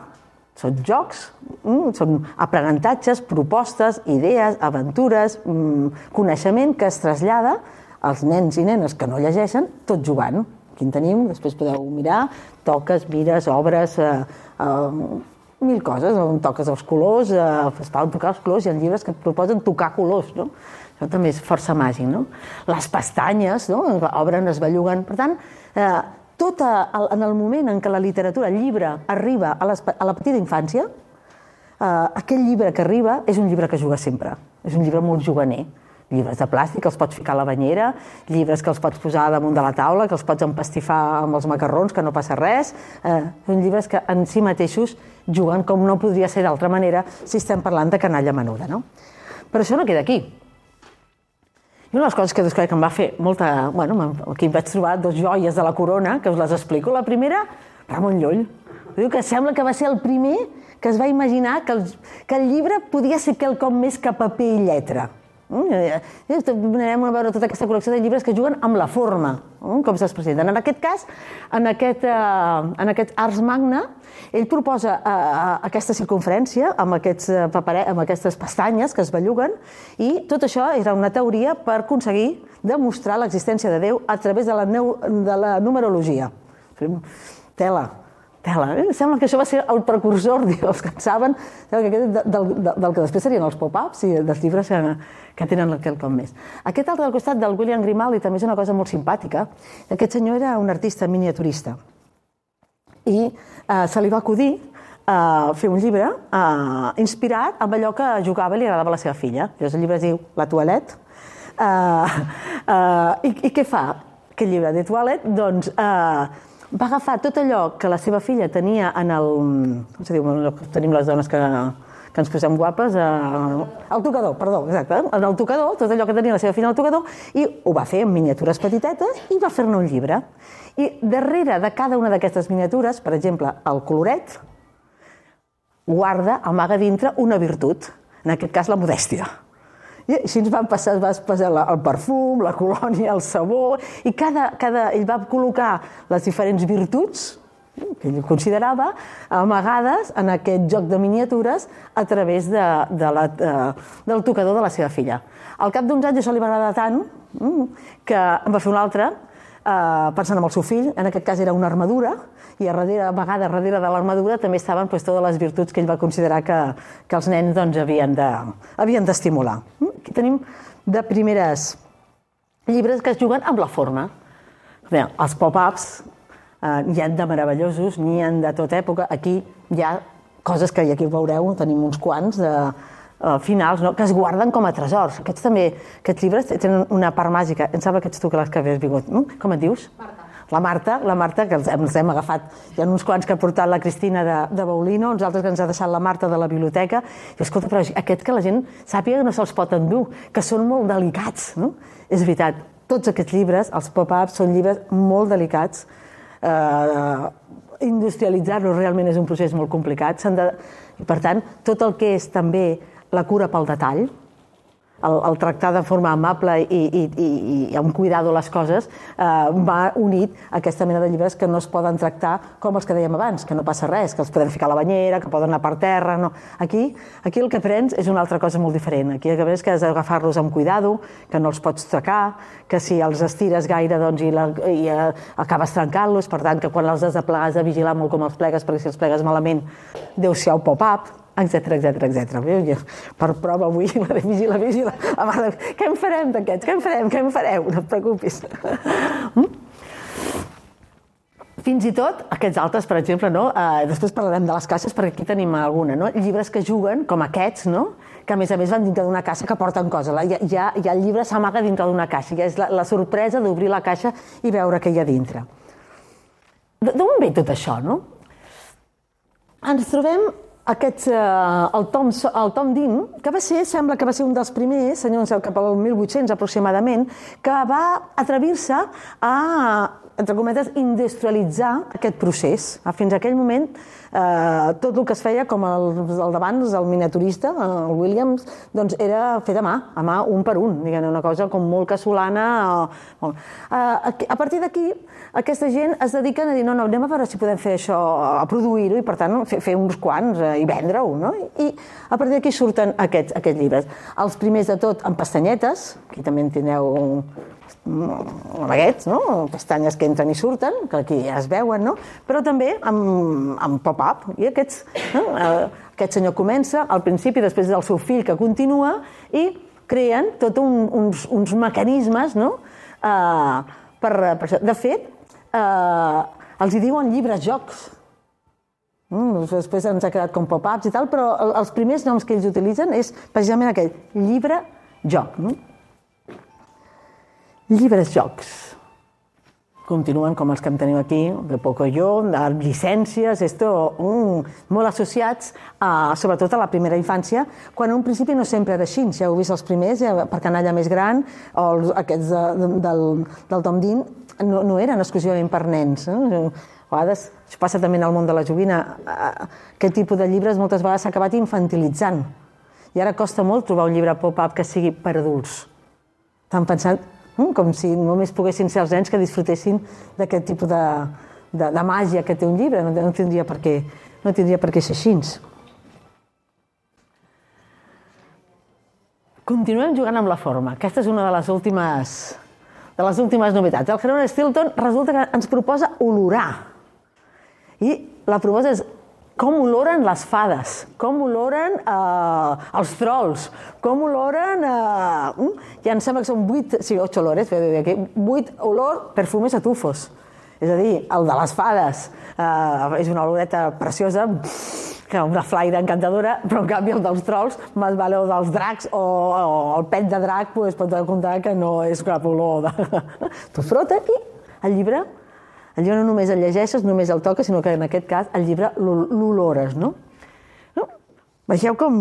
[SPEAKER 9] Són jocs, mm, són aprenentatges, propostes, idees, aventures, mm, coneixement que es trasllada els nens i nenes que no llegeixen, tot jugant. Aquí en tenim, després podeu mirar, toques, mires, obres, eh, eh, mil coses, on toques els colors, eh, es poden tocar els colors, hi ha llibres que et proposen tocar colors, no? Això també és força màgic, no? Les pestanyes, no? Obren, es belluguen. Per tant, eh, tot a, en el moment en què la literatura, el llibre, arriba a, a la petita infància, eh, aquell llibre que arriba és un llibre que juga sempre. És un llibre molt juganer llibres de plàstic els pots ficar a la banyera, llibres que els pots posar damunt de la taula, que els pots empastifar amb els macarrons, que no passa res. Eh, són llibres que en si mateixos juguen com no podria ser d'altra manera si estem parlant de canalla menuda. No? Però això no queda aquí. Una de les coses que, que em va fer molta... Bueno, aquí em vaig trobar dos joies de la corona, que us les explico. La primera, Ramon Llull. Diu que sembla que va ser el primer que es va imaginar que el, que el llibre podia ser quelcom més que paper i lletra. Anem a veure tota aquesta col·lecció de llibres que juguen amb la forma, com se'ls presenten. En aquest cas, en aquest, eh, en aquest Ars Magna, ell proposa eh, aquesta circunferència amb, aquests, eh, papere, amb aquestes pestanyes que es belluguen i tot això era una teoria per aconseguir demostrar l'existència de Déu a través de la, neu, de la numerologia. Tela, tela. Eh? Sembla que això va ser el precursor, els que en saben, del, del, del, del que després serien els pop-ups i dels llibres que, que tenen quelcom més. Aquest altre al costat del William Grimaldi també és una cosa molt simpàtica. Aquest senyor era un artista miniaturista i eh, se li va acudir eh, fer un llibre eh, inspirat amb allò que jugava i li agradava a la seva filla. Llavors el llibre es diu La toilette. Eh, eh, i, I què fa aquest llibre de toilette? Doncs eh, va agafar tot allò que la seva filla tenia en el... Com se diu? Tenim les dones que que ens posem guapes a... al tocador, perdó, exacte, en el tocador, tot allò que tenia la seva filla al tocador, i ho va fer en miniatures petitetes i va fer-ne un llibre. I darrere de cada una d'aquestes miniatures, per exemple, el coloret, guarda, amaga dintre una virtut, en aquest cas la modèstia. I així ens van passar, va passar el perfum, la colònia, el sabó, i cada, cada, ell va col·locar les diferents virtuts que ell considerava amagades en aquest joc de miniatures a través de, de la, de, del tocador de la seva filla. Al cap d'uns anys això li va agradar tant mm, que en va fer un altre eh, pensant en el seu fill, en aquest cas era una armadura, i a darrere, a vegades darrere de l'armadura també estaven pues, totes les virtuts que ell va considerar que, que els nens doncs, havien d'estimular. De, havien Aquí tenim de primeres llibres que es juguen amb la forma. Bé, els pop-ups eh, n'hi ha de meravellosos, n'hi ha de tota època. Aquí hi ha coses que aquí veureu, tenim uns quants de uh, finals, no? que es guarden com a tresors. Aquests també, aquests llibres tenen una part màgica. Em sembla que ets tu que les que havies vingut. Mm? Com et dius? La Marta, la Marta, que els, els hem agafat. Hi ha uns quants que ha portat la Cristina de, de Baulino, uns altres que ens ha deixat la Marta de la biblioteca. I escolta, però aquest que la gent sàpiga que no se'ls pot endur, que són molt delicats. No? És veritat, tots aquests llibres, els pop-ups, són llibres molt delicats, eh, industrialitzar-lo realment és un procés molt complicat. De, per tant, tot el que és també la cura pel detall, el, el tractar de forma amable i, i, i, i amb cuidado les coses eh, va unit a aquesta mena de llibres que no es poden tractar com els que dèiem abans, que no passa res, que els podem ficar a la banyera, que poden anar per terra... No. Aquí, aquí el que aprens és una altra cosa molt diferent. Aquí el que aprens que has d'agafar-los amb cuidado, que no els pots tocar, que si els estires gaire doncs, i, la, i eh, acabes trencant-los, per tant, que quan els has de plegar has de vigilar molt com els plegues, perquè si els plegues malament el pop-up, etc etc etc. Per prova avui la de vigila, vigila. La mare, què en farem d'aquests? Què en farem? Què en fareu? No et preocupis. Mm? Fins i tot, aquests altres, per exemple, no? Eh, després parlarem de les caixes, perquè aquí tenim alguna, no? Llibres que juguen, com aquests, no? que a més a més van dintre d'una caixa que porten coses. Ja, ja, ja el llibre s'amaga dintre d'una caixa. Ja és la, la sorpresa d'obrir la caixa i veure què hi ha dintre. D'on ve tot això, no? Ens trobem aquests, eh, el, Tom, el Tom Dean, que va ser, sembla que va ser un dels primers, senyor, cap al 1800 aproximadament, que va atrevir-se a, entre cometes, industrialitzar aquest procés. Fins a aquell moment eh, tot el que es feia, com el, el d'abans, el miniaturista, el Williams, doncs era fer de mà, a mà un per un, diguem una cosa com molt casolana. O, eh, a partir d'aquí, aquesta gent es dediquen a dir, no, no, anem a veure si podem fer això, a produir-ho i, per tant, fer, fer uns quants eh, i vendre-ho, no? I a partir d'aquí surten aquests, aquests llibres. Els primers de tot amb pestanyetes, aquí també en tindreu amb aquests, no? pestanyes que entren i surten, que aquí ja es veuen, no? però també amb, amb pop-up. I aquests, no? Eh, aquest senyor comença al principi, després del seu fill que continua, i creen tot un, uns, uns mecanismes no? uh, per, per això. De fet, uh, els hi diuen llibres-jocs. Mm, després ens ha quedat com pop-ups i tal, però els primers noms que ells utilitzen és precisament aquell llibre-joc. No? Llibres jocs. Continuen com els que en teniu aquí, de Pocoyo, de llicències, esto, um, molt associats a, sobretot a la primera infància, quan en un principi no sempre era així, si heu vist els primers, ja, per canalla més gran, o els, aquests de, de, del, del Tom Dean, no, no eren exclusivament per nens. Eh? A vegades, això passa també en el món de la joguina, aquest tipus de llibres moltes vegades s'ha acabat infantilitzant. I ara costa molt trobar un llibre pop-up que sigui per adults. Estan pensant, com si només poguessin ser els nens que disfrutessin d'aquest tipus de, de, de màgia que té un llibre, no, no, tindria per què, no tindria per què ser així. Continuem jugant amb la forma. Aquesta és una de les últimes, de les últimes novetats. El Heron Stilton resulta que ens proposa olorar. I la proposta és com oloren les fades, com oloren eh, els trolls, com oloren... Eh, ja em sembla que són vuit, sí, ocho olores, vuit olor perfumes a tufos. És a dir, el de les fades eh, és una oloreta preciosa, que una flaire encantadora, però en canvi el dels trolls, més vale el dels dracs o, o el pet de drac, pues, pot comptar que no és cap olor. De... tu frota i el llibre el llibre no només el llegeixes, només el toques, sinó que en aquest cas el llibre l'olores, no? no? Vegeu com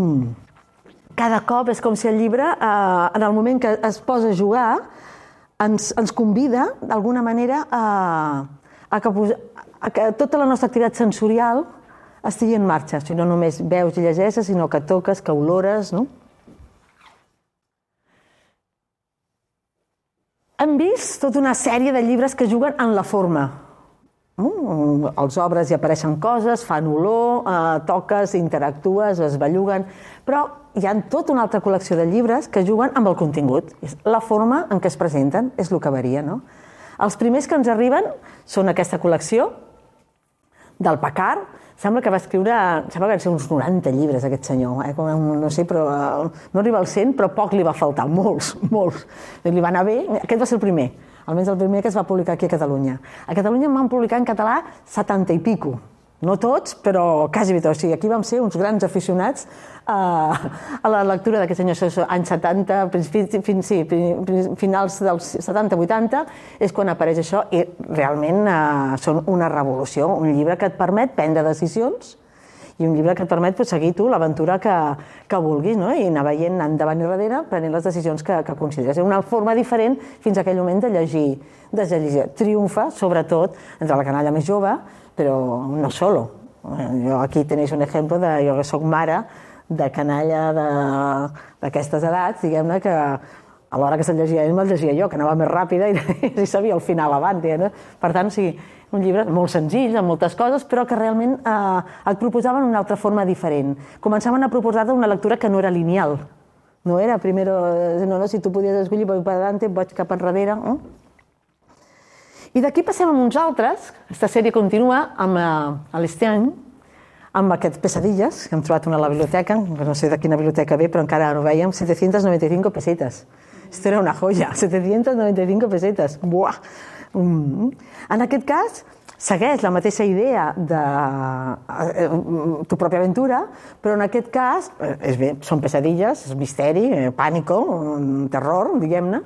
[SPEAKER 9] cada cop és com si el llibre, eh, en el moment que es posa a jugar, ens, ens convida, d'alguna manera, a, a, que, a que tota la nostra activitat sensorial estigui en marxa. Si no només veus i llegeixes, sinó que toques, que olores, no? Hem vist tota una sèrie de llibres que juguen en la forma, Mm, als obres hi apareixen coses, fan olor, eh, toques, interactues, es belluguen, però hi ha tota una altra col·lecció de llibres que juguen amb el contingut. La forma en què es presenten és el que varia. No? Els primers que ens arriben són aquesta col·lecció del Pacar, sembla que va escriure, sembla que van ser uns 90 llibres aquest senyor, eh? no sé, però eh, no arriba al 100, però poc li va faltar, molts, molts. Li va anar bé, aquest va ser el primer almenys el primer que es va publicar aquí a Catalunya. A Catalunya en van publicar en català 70 i pico. No tots, però quasi tots. O sigui, aquí vam ser uns grans aficionats a, a la lectura d'aquest senyor. Anys 70, fins, sí, finals dels 70-80, és quan apareix això i realment eh, són una revolució, un llibre que et permet prendre decisions i un llibre que et permet pues, seguir tu l'aventura que, que vulguis no? i anar veient endavant i darrere prenent les decisions que, que consideres. És una forma diferent fins a aquell moment de llegir, de llegir. Triomfa, sobretot, entre la canalla més jove, però no solo. Jo aquí tenéis un exemple de jo que sóc mare de canalla d'aquestes edats, diguem-ne, que a l'hora que se'l llegia ell me'l llegia jo, que anava més ràpida i, i sabia el final abans. Diguem-ne. Per tant, o sigui, un llibre molt senzill, amb moltes coses, però que realment eh, et proposaven una altra forma diferent. Començaven a proposar-te una lectura que no era lineal. No era, primero, eh, no, no, si tu podies escollir, vaig per davant, vaig cap enrere. No? I d'aquí passem a uns altres. Aquesta sèrie continua amb eh, l'Esteany, amb aquests pesadilles, que hem trobat una a la biblioteca, no sé de quina biblioteca ve, però encara no ho veiem, 795 pesetes. Esto era una joia, 795 pesetes. Buah! Mm. En aquest cas, segueix la mateixa idea de eh, tu pròpia aventura, però en aquest cas eh, és bé, són pesadilles, és misteri, eh, pànico, mm, terror, diguem-ne,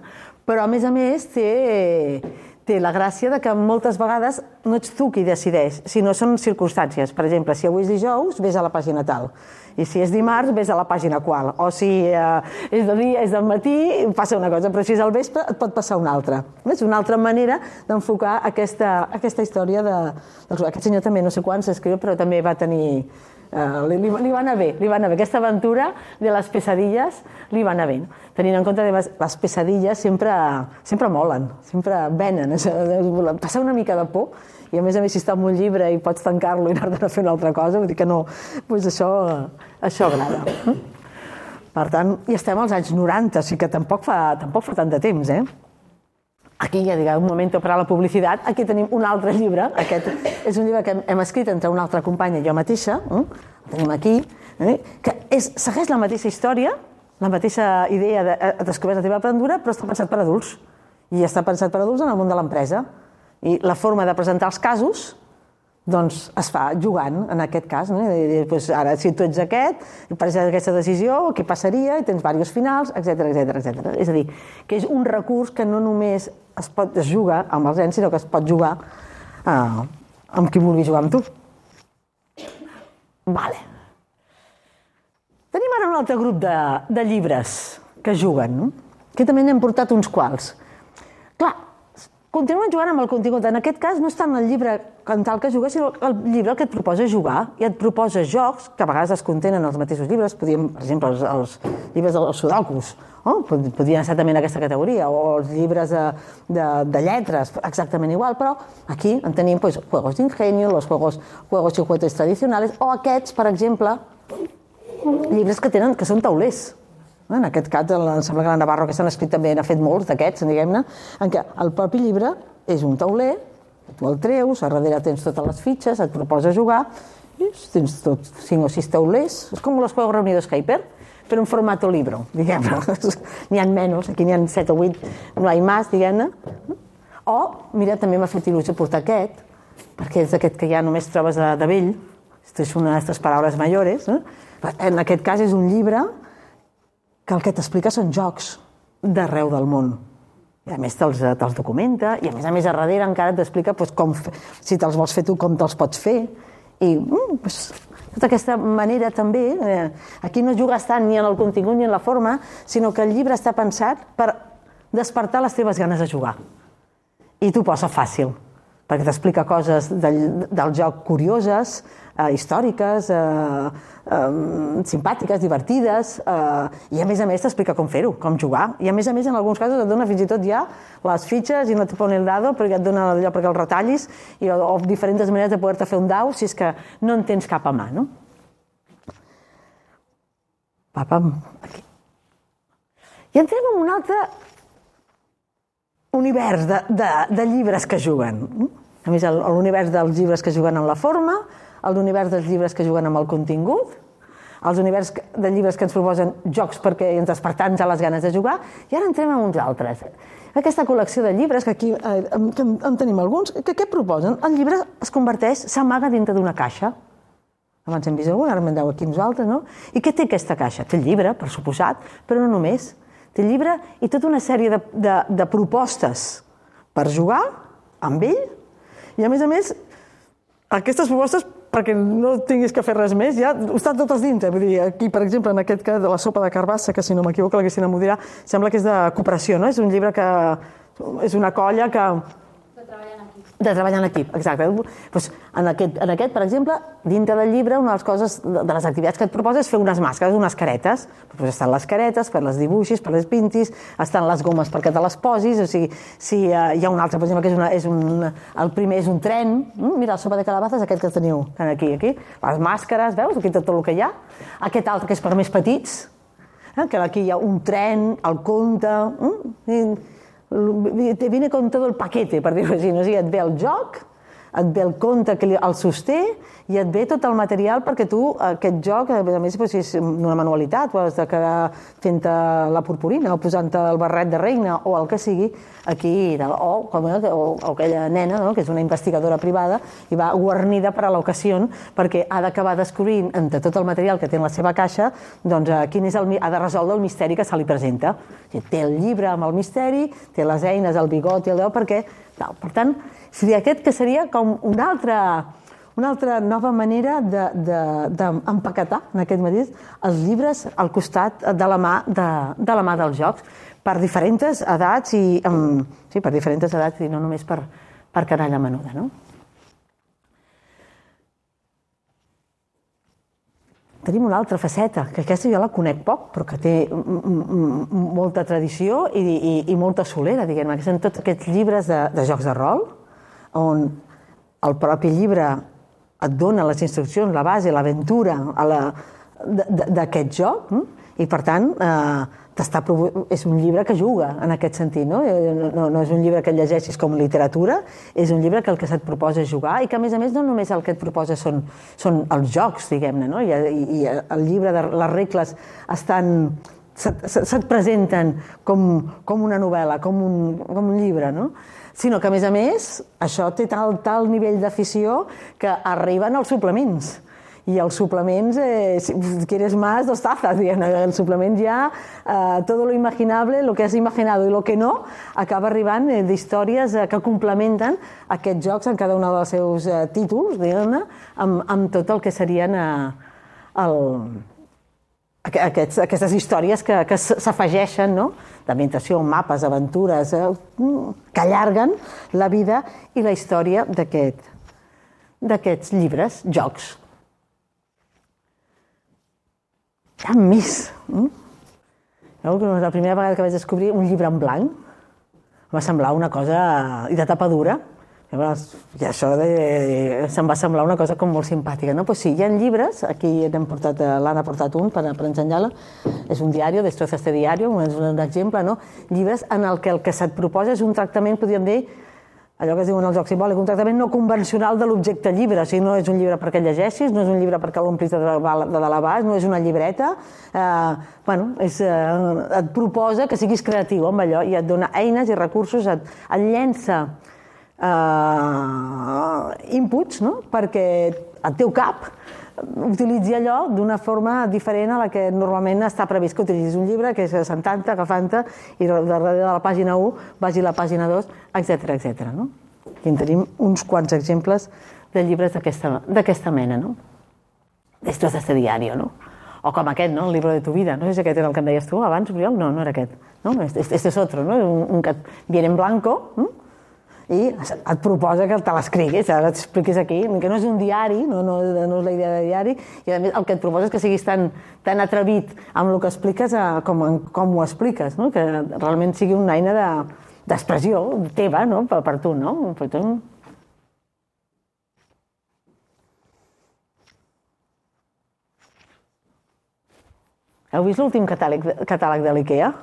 [SPEAKER 9] però a més a més té, té la gràcia de que moltes vegades no ets tu qui decideix, sinó són circumstàncies. Per exemple, si avui és dijous, vés a la pàgina tal. I si és dimarts, vés a la pàgina qual. O si eh, és de dia, és del matí, passa una cosa, però si és al vespre, et pot passar una altra. És una altra manera d'enfocar aquesta, aquesta història de... Aquest senyor també, no sé quants escriu, però també va tenir... Uh, li, li, va anar bé, li va anar bé. Aquesta aventura de les pesadilles li va anar bé. Tenint en compte que les, les pesadilles sempre, sempre molen, sempre venen. Passar una mica de por i a més a més si està en un llibre i pots tancar-lo i anar-te'n a fer una altra cosa, vull dir que no, doncs això, això agrada. Per tant, i estem als anys 90, o sigui que tampoc fa, tampoc fa tant de temps, eh? Aquí ja digue un moment per a la publicitat. Aquí tenim un altre llibre. Aquest és un llibre que hem, escrit entre una altra companya i jo mateixa. Eh? El tenim aquí. Eh? Que és, segueix la mateixa història, la mateixa idea de eh, descobreix la teva aprendura, però està pensat per adults. I està pensat per adults en el món de l'empresa. I la forma de presentar els casos doncs es fa jugant, en aquest cas. No? I, doncs, ara, si tu ets aquest, i prens aquesta decisió, què passaria, i tens diversos finals, etc etc etc. És a dir, que és un recurs que no només es pot es juga amb els nens, sinó que es pot jugar eh, amb qui vulgui jugar amb tu. Vale. Tenim ara un altre grup de, de llibres que juguen, no? que també n'hem portat uns quals. Clar, continuen jugant amb el contingut. En aquest cas no és tant el llibre en tal que jugues, sinó el llibre que et proposa jugar i et proposa jocs que a vegades es contenen els mateixos llibres, podríem, per exemple, els, els llibres dels sudokus, oh, podrien estar també en aquesta categoria, o els llibres de, de, de lletres, exactament igual, però aquí en tenim pues, juegos d'ingenio, los juegos, juegos y juguetes tradicionales, o aquests, per exemple, llibres que tenen que són taulers. En aquest cas, em sembla que la Navarro que s'han escrit també n'ha fet molts d'aquests, diguem-ne, en què el propi llibre és un tauler, tu el treus, a darrere tens totes les fitxes, et proposa jugar, i tens tot cinc o sis taulers. És com los juegos reunidos Hyper, però en format libro, diguem-ne. N'hi ha menys, aquí n'hi ha set o vuit, no hi ha més, diguem-ne. O, mira, també m'ha fet il·lusió portar aquest, perquè és aquest que ja només trobes de, de vell, Esto és una d'aquestes paraules mayores. Eh? En aquest cas és un llibre que el que t'explica són jocs d'arreu del món. I a més te'ls te documenta, i a més a més a darrere encara t'explica pues, com, si te'ls vols fer tu, com te'ls pots fer. I mm, pues, tota aquesta manera també, eh, aquí no jugues tant ni en el contingut ni en la forma, sinó que el llibre està pensat per despertar les teves ganes de jugar. I t'ho posa fàcil, perquè t'explica coses del, del joc curioses, eh, històriques, eh, eh, simpàtiques, divertides, eh, i a més a més t'explica com fer-ho, com jugar. I a més a més, en alguns casos, et dona fins i tot ja les fitxes i no te pone el dado perquè et dona allò perquè el retallis i, o, o diferents maneres de poder-te fer un dau si és que no en tens cap a mà, no? Papa, aquí. I entrem en un altre univers de, de, de llibres que juguen. A més, l'univers dels llibres que juguen amb la forma, l'univers dels llibres que juguen amb el contingut, els univers de llibres que ens proposen jocs perquè ens despertar-nos a les ganes de jugar, i ara entrem en uns altres. Aquesta col·lecció de llibres, que aquí eh, en, en, en tenim alguns, que què proposen? El llibre es converteix, s'amaga dintre d'una caixa. Abans hem vist algun, ara mandeu aquí nosaltres, no? I què té aquesta caixa? Té el llibre, per suposat, però no només. Té el llibre i tota una sèrie de, de, de propostes per jugar amb ell i, a més a més, aquestes propostes, perquè no tinguis que fer res més, ja estan totes dintre. Vull dir, aquí, per exemple, en aquest cas de la sopa de carbassa, que si no m'equivoco, la Cristina m'ho dirà, sembla que és de cooperació, no? És un llibre que... És una colla que... De treballar en equip, exacte. Pues en, aquest, en aquest, per exemple, dintre del llibre, una de les coses, de les activitats que et proposa és fer unes màscares, unes caretes. Pues estan les caretes, per les dibuixis, per les pintis, estan les gomes perquè te les posis, o sigui, si uh, hi ha un altre, per exemple, que és, una, és un, el primer és un tren, mm, mira, el sopa de calabazes, aquest que teniu aquí, aquí, les màscares, veus, aquí tot el que hi ha. Aquest altre que és per més petits, eh, que aquí hi ha un tren, el conte, mm, i te viene con todo el paquete, per dir-ho així. O sigui, et ve el joc, et ve el conte que el sosté i et ve tot el material perquè tu aquest joc, a més doncs, és una manualitat, o has de quedar fent la purpurina o posant el barret de reina o el que sigui, aquí, o, com, o, o aquella nena, no? que és una investigadora privada, i va guarnida per a l'ocasió perquè ha d'acabar descobrint entre tot el material que té en la seva caixa doncs, eh, quin és el, ha de resoldre el misteri que se li presenta. O sigui, té el llibre amb el misteri, té les eines, el bigot i el deu, perquè... Tal. Per tant, seria aquest que seria com una altra, una altra nova manera d'empaquetar, de, de, en aquest mateix, els llibres al costat de la mà, de, de la mà dels jocs, per diferents edats i um, sí, per diferents edats i no només per, per canalla menuda, no? Tenim una altra faceta, que aquesta jo la conec poc, però que té molta tradició i, i, i molta solera, diguem-ne, que són tots aquests llibres de, de jocs de rol, on el propi llibre et dona les instruccions, la base, l'aventura d'aquest joc, i per tant, eh, està, és un llibre que juga en aquest sentit, no? no? No és un llibre que llegeixis com literatura, és un llibre que el que se't proposa jugar i que a més a més no només el que et proposa són, són els jocs, diguem-ne, no? I, i el llibre de les regles estan se't, se't presenten com, com una novel·la, com un, com un llibre, no? Sinó que, a més a més, això té tal, tal nivell d'afició que arriben els suplements. I els suplements, eh, si quieres más, dos tazas, diguem el suplement ja, eh, todo lo imaginable, lo que has imaginado i lo que no, acaba arribant eh, d'històries eh, que complementen aquests jocs en cada un dels seus eh, títols, diguem-ne, amb, amb tot el que serien eh, el, aquests, aquestes històries que, que s'afegeixen, no? d'ambientació, mapes, aventures, eh, que allarguen la vida i la història d'aquests llibres, jocs. Hi ha més. Mm? La primera vegada que vaig descobrir un llibre en blanc va semblar una cosa... de tapa dura. Llavors, i això de, se'm va semblar una cosa com molt simpàtica. No? Pues sí, hi ha llibres, aquí l'han portat, l'han portat un per, per ensenyar-la, és un diari, Destroza este diario, és un exemple, no? llibres en el que el que se't proposa és un tractament, podríem dir, allò que es diu en el joc simbòlic, un tractament no convencional de l'objecte llibre, o sigui, no és un llibre perquè llegeixis, no és un llibre perquè l'omplis de, de, de baix, no és una llibreta, eh, bueno, és, eh, et proposa que siguis creatiu amb allò i et dona eines i recursos, et, et llença eh, inputs no? perquè el teu cap utilitzi allò d'una forma diferent a la que normalment està previst que utilitzis un llibre, que és sentant-te, agafant-te, i darrere de la pàgina 1 vagi a la pàgina 2, etc etc. No? I en tenim uns quants exemples de llibres d'aquesta mena, no? Estos de este diario, no? O com aquest, no? El libro de tu vida. No sé si aquest era el que em deies tu abans, Oriol? No, no era aquest. No? Este, este es otro, no? Un, un que viene en blanco, ¿no? I et proposa que te l'escriguis, ara t'expliquis aquí, que no és un diari, no, no, no és la idea de diari, i a més el que et proposa és que siguis tan, tan atrevit amb el que expliques a, com, com ho expliques, no? que realment sigui una eina d'expressió de, teva no? per, per tu. No? Per tu. Heu vist l'últim catàleg, catàleg de l'IKEA?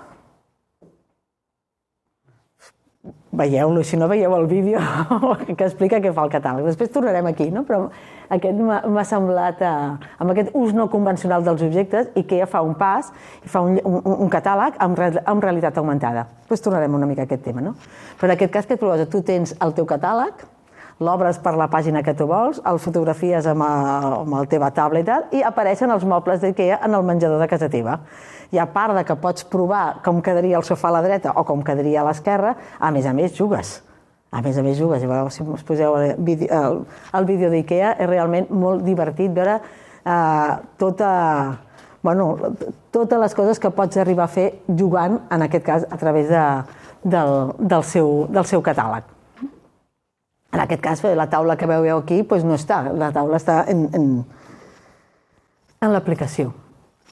[SPEAKER 9] Veieu-lo, si no veieu el vídeo que explica què fa el catàleg. Després tornarem aquí, no? però aquest m'ha semblat, eh, amb aquest ús no convencional dels objectes, i que ja fa un pas, fa un, un, un catàleg amb, amb realitat augmentada. Després tornarem una mica a aquest tema. No? Però en aquest cas, que et proposa? Tu tens el teu catàleg, l'obres per la pàgina que tu vols, el fotografies amb, el, amb el teva tablet i apareixen els mobles d'IKEA en el menjador de casa teva i a part de que pots provar com quedaria el sofà a la dreta o com quedaria a l'esquerra, a més a més jugues. A més a més jugues. I si us poseu el vídeo, el, el vídeo d'IKEA, és realment molt divertit veure eh, tota, bueno, totes les coses que pots arribar a fer jugant, en aquest cas, a través de, del, del, seu, del seu catàleg. En aquest cas, la taula que veieu aquí doncs no està, la taula està en, en, en l'aplicació.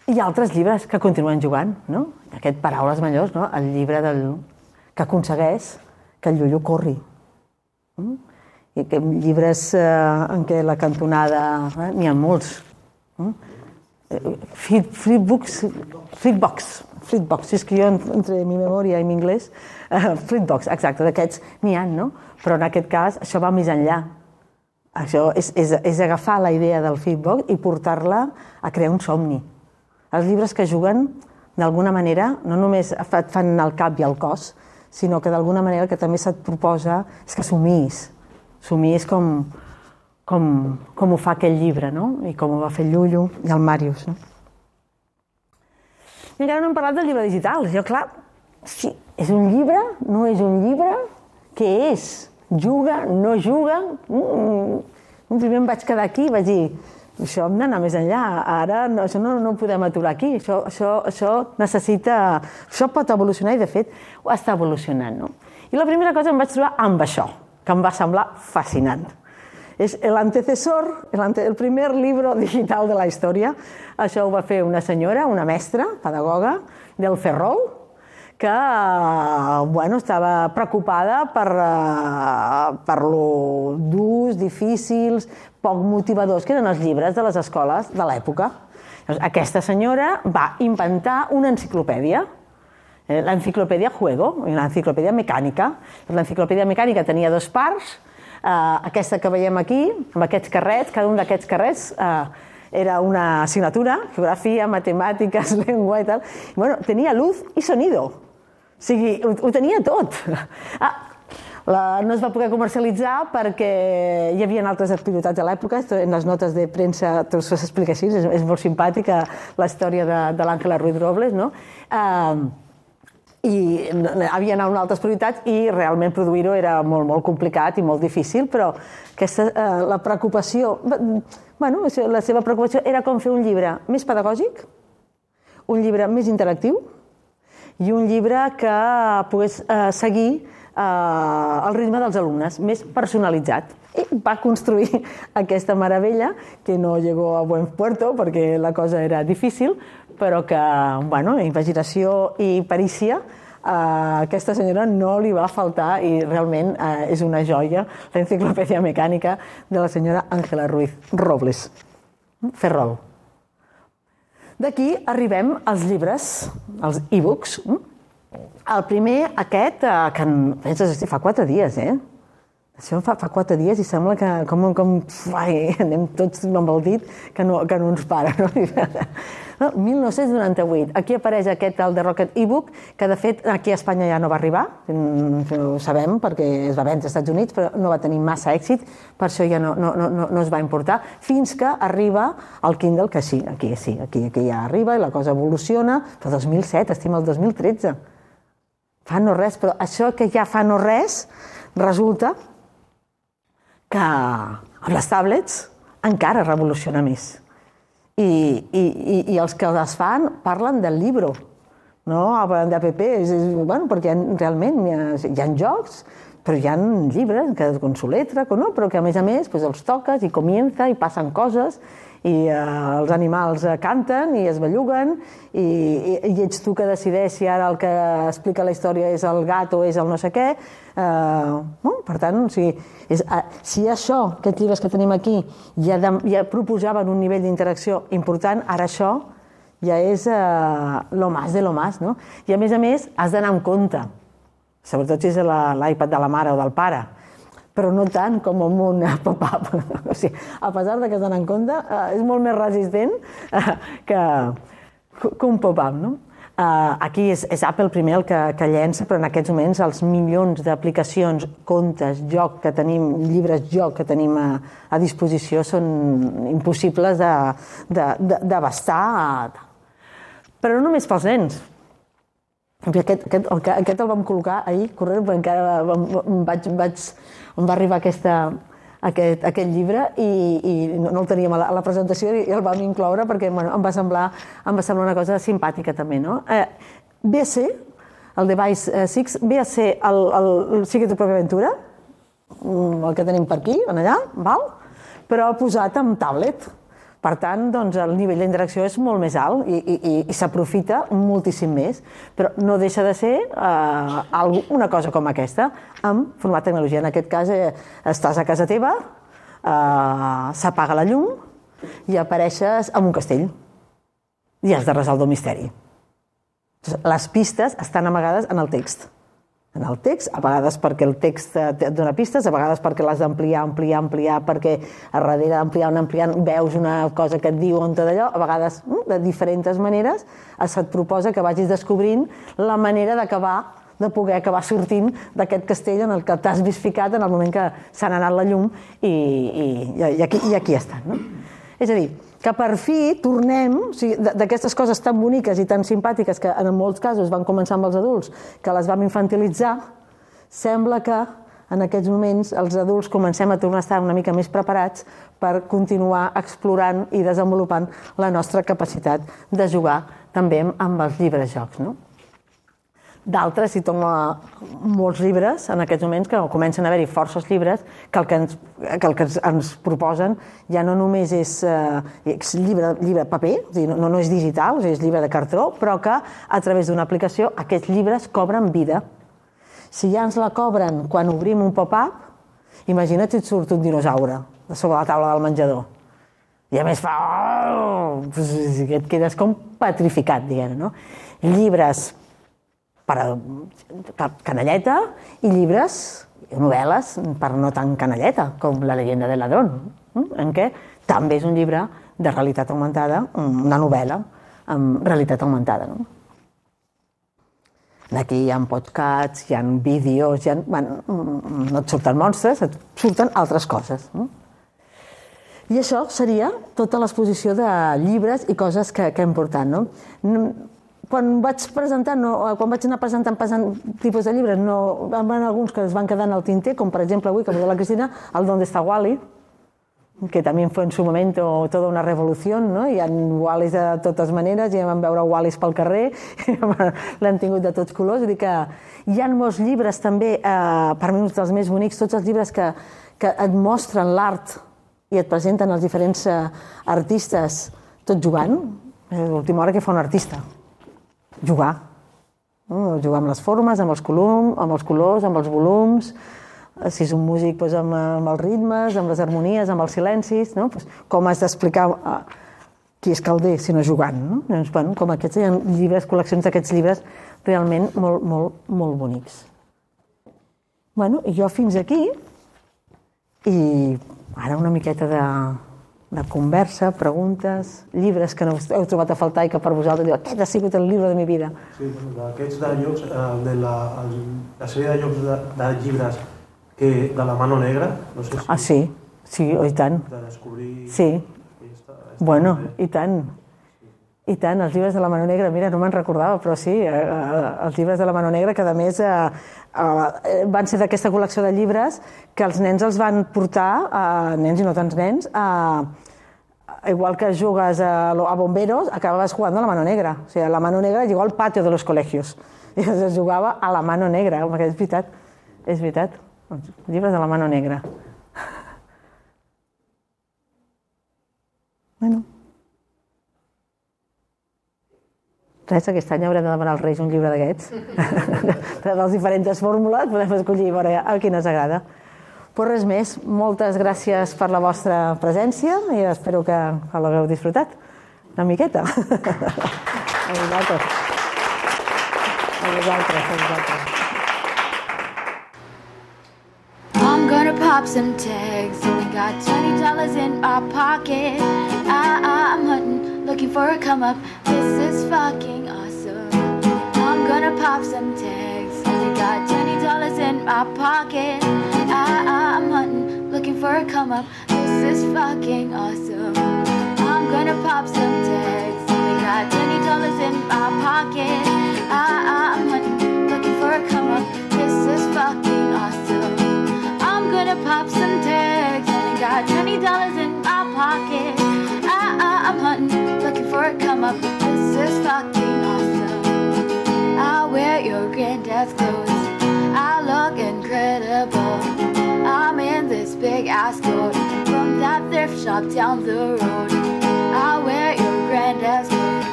[SPEAKER 9] Hi ha altres llibres que continuen jugant, no? Aquest Paraules Majors, no? el llibre del, que aconsegueix que el llullo corri. Mm? I que llibres eh, en què la cantonada... Eh, N'hi ha molts. Mm? Flip, Flipbooks, Flipbox, Flipbox, si és que jo entre mi memòria i mi anglès, uh, Flipbox, exacte, d'aquests n'hi ha, no? Però en aquest cas això va més enllà. Això és, és, és agafar la idea del Flipbox i portar-la a crear un somni. Els llibres que juguen, d'alguna manera, no només et fan el cap i el cos, sinó que d'alguna manera el que també se't proposa és que somis. Somis com, com, com ho fa aquell llibre, no? I com ho va fer Llullo i el Màrius, no? I encara no hem parlat del llibre digital. Jo, clar, sí, és un llibre, no és un llibre, què és? Juga, no juga? Mm, un primer em vaig quedar aquí i vaig dir, això hem d'anar més enllà, ara no, això no, no ho podem aturar aquí, això, això, això necessita... Això pot evolucionar i, de fet, ho està evolucionant, no? I la primera cosa em vaig trobar amb això, que em va semblar fascinant. És l'antecessor, el, ante, el primer llibre digital de la història. Això ho va fer una senyora, una mestra, pedagoga, del Ferrol, que bueno, estava preocupada per, per lo durs, difícils, poc motivadors que eren els llibres de les escoles de l'època. Aquesta senyora va inventar una enciclopèdia, l'enciclopèdia Juego, l'enciclopèdia mecànica. L'enciclopèdia mecànica tenia dos parts, Uh, aquesta que veiem aquí, amb aquests carrets, cada un d'aquests carrets uh, era una assignatura, geografia, matemàtiques, llengua i tal. Bueno, tenia luz i sonido. O sigui, ho, ho tenia tot. Ah, la, no es va poder comercialitzar perquè hi havia altres activitats a l'època, en les notes de premsa t'ho explica així, és, és molt simpàtica la història de, de l'Àngela Ruiz Robles, no? Uh, i havien anat altres prioritats i realment produir-ho era molt, molt complicat i molt difícil, però aquesta, eh, la preocupació, bueno, la seva preocupació era com fer un llibre més pedagògic, un llibre més interactiu i un llibre que pogués eh, seguir eh, el ritme dels alumnes, més personalitzat. I va construir aquesta meravella, que no llegó a buen puerto perquè la cosa era difícil, però que, bueno, imaginació i perícia a aquesta senyora no li va faltar i realment eh, és una joia l'enciclopèdia mecànica de la senyora Àngela Ruiz Robles. Ferrol. D'aquí arribem als llibres, als e-books. El primer, aquest, eh, que penses, fa quatre dies, eh? Això fa, fa quatre dies i sembla que com, com ai, anem tots amb el dit que no, que no ens para. No? no? 1998. Aquí apareix aquest, el de Rocket ebook, que de fet aquí a Espanya ja no va arribar, ho sabem perquè es va vendre als Estats Units, però no va tenir massa èxit, per això ja no, no, no, no es va importar, fins que arriba el Kindle, que sí, aquí sí, aquí, aquí ja arriba i la cosa evoluciona, però 2007, estem al 2013. Fa no res, però això que ja fa no res, resulta que amb les tablets encara revoluciona més. I, i, i, i els que les fan parlen del llibre, no parlen d'app, és, és, bueno, perquè realment hi ha, hi ha jocs, però hi ha llibres que con su letra, no? però que a més a més pues, els toques i comienza i passen coses i eh, els animals eh, canten i es belluguen i, i, i ets tu que decideix si ara el que explica la història és el gat o és el no sé què. Eh, no? Per tant, o sigui, és, eh, si això, aquests llibres que tenim aquí, ja, de, ja proposaven un nivell d'interacció important, ara això ja és eh, lo más de lo más. No? I a més a més has d'anar amb compte, sobretot si és l'iPad de la mare o del pare, però no tant com amb un pop-up. O sigui, a pesar de que es en compte, eh, és molt més resistent eh, que, que un pop-up, no? Uh, aquí és, és Apple primer el que, que llença, però en aquests moments els milions d'aplicacions, comptes, joc que tenim, llibres joc que tenim a, a disposició són impossibles d'abastar. Però no només pels nens. Aquest, aquest, el, aquest el vam col·locar ahir, corrent, perquè encara em vaig, vaig, em va arribar aquesta, aquest, aquest llibre i, i no, no el teníem a la, a la presentació i el vam incloure perquè bueno, em, va semblar, em va semblar una cosa simpàtica també. No? Eh, ve a ser, el Device 6, ve a ser el, el, el tu pròpia aventura, mm, el que tenim per aquí, en allà, val? però posat en tablet. Per tant, doncs, el nivell d'interacció és molt més alt i, i, i, i s'aprofita moltíssim més. Però no deixa de ser eh, una cosa com aquesta, amb format tecnologia. En aquest cas, eh, estàs a casa teva, eh, s'apaga la llum i apareixes en un castell. I has de resoldre el misteri. Les pistes estan amagades en el text en el text, a vegades perquè el text et dona pistes, a vegades perquè l'has d'ampliar, ampliar, ampliar, perquè a darrere ampliant, ampliant, veus una cosa que et diu on d'allò, a vegades mm, de diferents maneres se't proposa que vagis descobrint la manera d'acabar de poder acabar sortint d'aquest castell en el que t'has vist ficat en el moment que s'ha anat la llum i, i, i, aquí, i aquí estan. No? És a dir, que per fi tornem, o sigui, d'aquestes coses tan boniques i tan simpàtiques que en molts casos van començar amb els adults, que les vam infantilitzar, sembla que en aquests moments els adults comencem a tornar a estar una mica més preparats per continuar explorant i desenvolupant la nostra capacitat de jugar també amb els llibres jocs. No? D'altres, si toma molts llibres en aquests moments, que comencen a haver-hi forces llibres, que el que ens, que el que ens proposen ja no només és, eh, és llibre, llibre paper, o sigui, no, no és digital, és llibre de cartró, però que a través d'una aplicació aquests llibres cobren vida. Si ja ens la cobren quan obrim un pop-up, imagina't si et surt un dinosaure de sobre la taula del menjador. I a més fa... Oh! Pues, et quedes com petrificat, diguem no? Llibres per a canalleta i llibres, novel·les per no tan canalleta, com La leyenda del ladrón, en què també és un llibre de realitat augmentada, una novel·la amb realitat augmentada. No? Aquí hi ha podcasts, hi ha vídeos, hi ha, bueno, no et surten monstres, et surten altres coses. No? I això seria tota l'exposició de llibres i coses que, que hem portat. No? Quan vaig presentar, no, quan vaig anar presentant, passant tipus de llibres, no, van haver alguns que es van quedar en el tinter, com per exemple avui, que de la Cristina, el Donde està Wally, que també fue en su momento tota una revolució, no? Hi ha Wallys de totes maneres, ja vam veure Wallys pel carrer, l'han tingut de tots colors, dir que hi ha molts llibres també, eh, per mi uns dels més bonics, tots els llibres que, que et mostren l'art i et presenten els diferents eh, artistes tot jugant, l'última hora que fa un artista, jugar. No? Jugar amb les formes, amb els, colum, amb els colors, amb els volums, eh, si és un músic doncs amb, amb els ritmes, amb les harmonies, amb els silencis, no? pues, com has d'explicar uh, qui és calder si no jugant. No? Doncs, bueno, com aquests, hi ha llibres, col·leccions d'aquests llibres realment molt, molt, molt bonics. Bueno, i jo fins aquí, i ara una miqueta de, de conversa, preguntes, llibres que no heu trobat a faltar i que per vosaltres diu aquest ha sigut el llibre de mi vida.
[SPEAKER 1] Sí, d'aquests de llocs, eh, de la, la sèrie de llocs de, de llibres que, de la mano negra, no sé si...
[SPEAKER 9] Ah, sí, sí, oh, i tant.
[SPEAKER 1] De descobrir...
[SPEAKER 9] Sí, està, està bueno, i tant. I tant, els llibres de la Mano Negra, mira, no me'n recordava, però sí, eh, eh, els llibres de la Mano Negra, que a més eh, eh, van ser d'aquesta col·lecció de llibres que els nens els van portar, eh, nens i no tants nens, eh, igual que jugues a, a bomberos, acababas jugando a la mano negra. O sigui, la mano negra llegó al patio de los colegios. I es jugava a la mano negra, perquè és veritat, és veritat. Els llibres de la mano negra. Bueno. Res, aquest any haurem de demanar als Reis un llibre d'aquests. de les diferents fórmules podem escollir a veure a qui ens agrada. Pues res més, moltes gràcies per la vostra presència i espero que, que l'hagueu disfrutat una miqueta. a vosaltres. A vosaltres, a vosaltres. I'm gonna pop some tags. Only got twenty dollars in my pocket. I, I'm hunting, looking for a come up. This is fucking awesome. I'm gonna pop some tags. I got twenty dollars in my pocket. I, I'm hunting, looking for a come up. This is fucking awesome. I'm gonna pop some tags. Only got twenty dollars in my pocket. I, I'm hunting, looking for a come up. This is fucking awesome. I'm gonna pop some tags. Only got twenty dollars in my pocket. I, I, I'm hunting, looking for a come up. This is fucking awesome. I'll wear your granddad's clothes. I look incredible.
[SPEAKER 10] I'm in this big ass coat from that thrift shop down the road. I wear your granddad's clothes.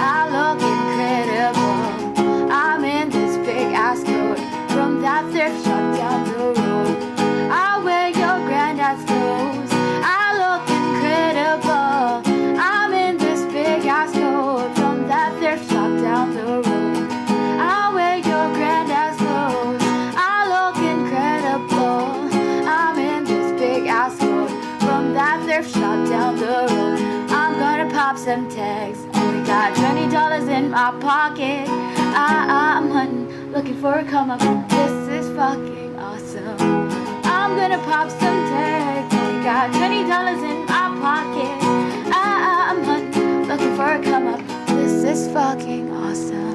[SPEAKER 10] I look incredible. I'm in this big ass coat from that thrift shop down the road. In my pocket. I, I'm hunting, looking for a come up. This is fucking awesome. I'm gonna pop some tags. Only got twenty dollars in my pocket. I, I'm hunting, looking for a come up. This is fucking awesome.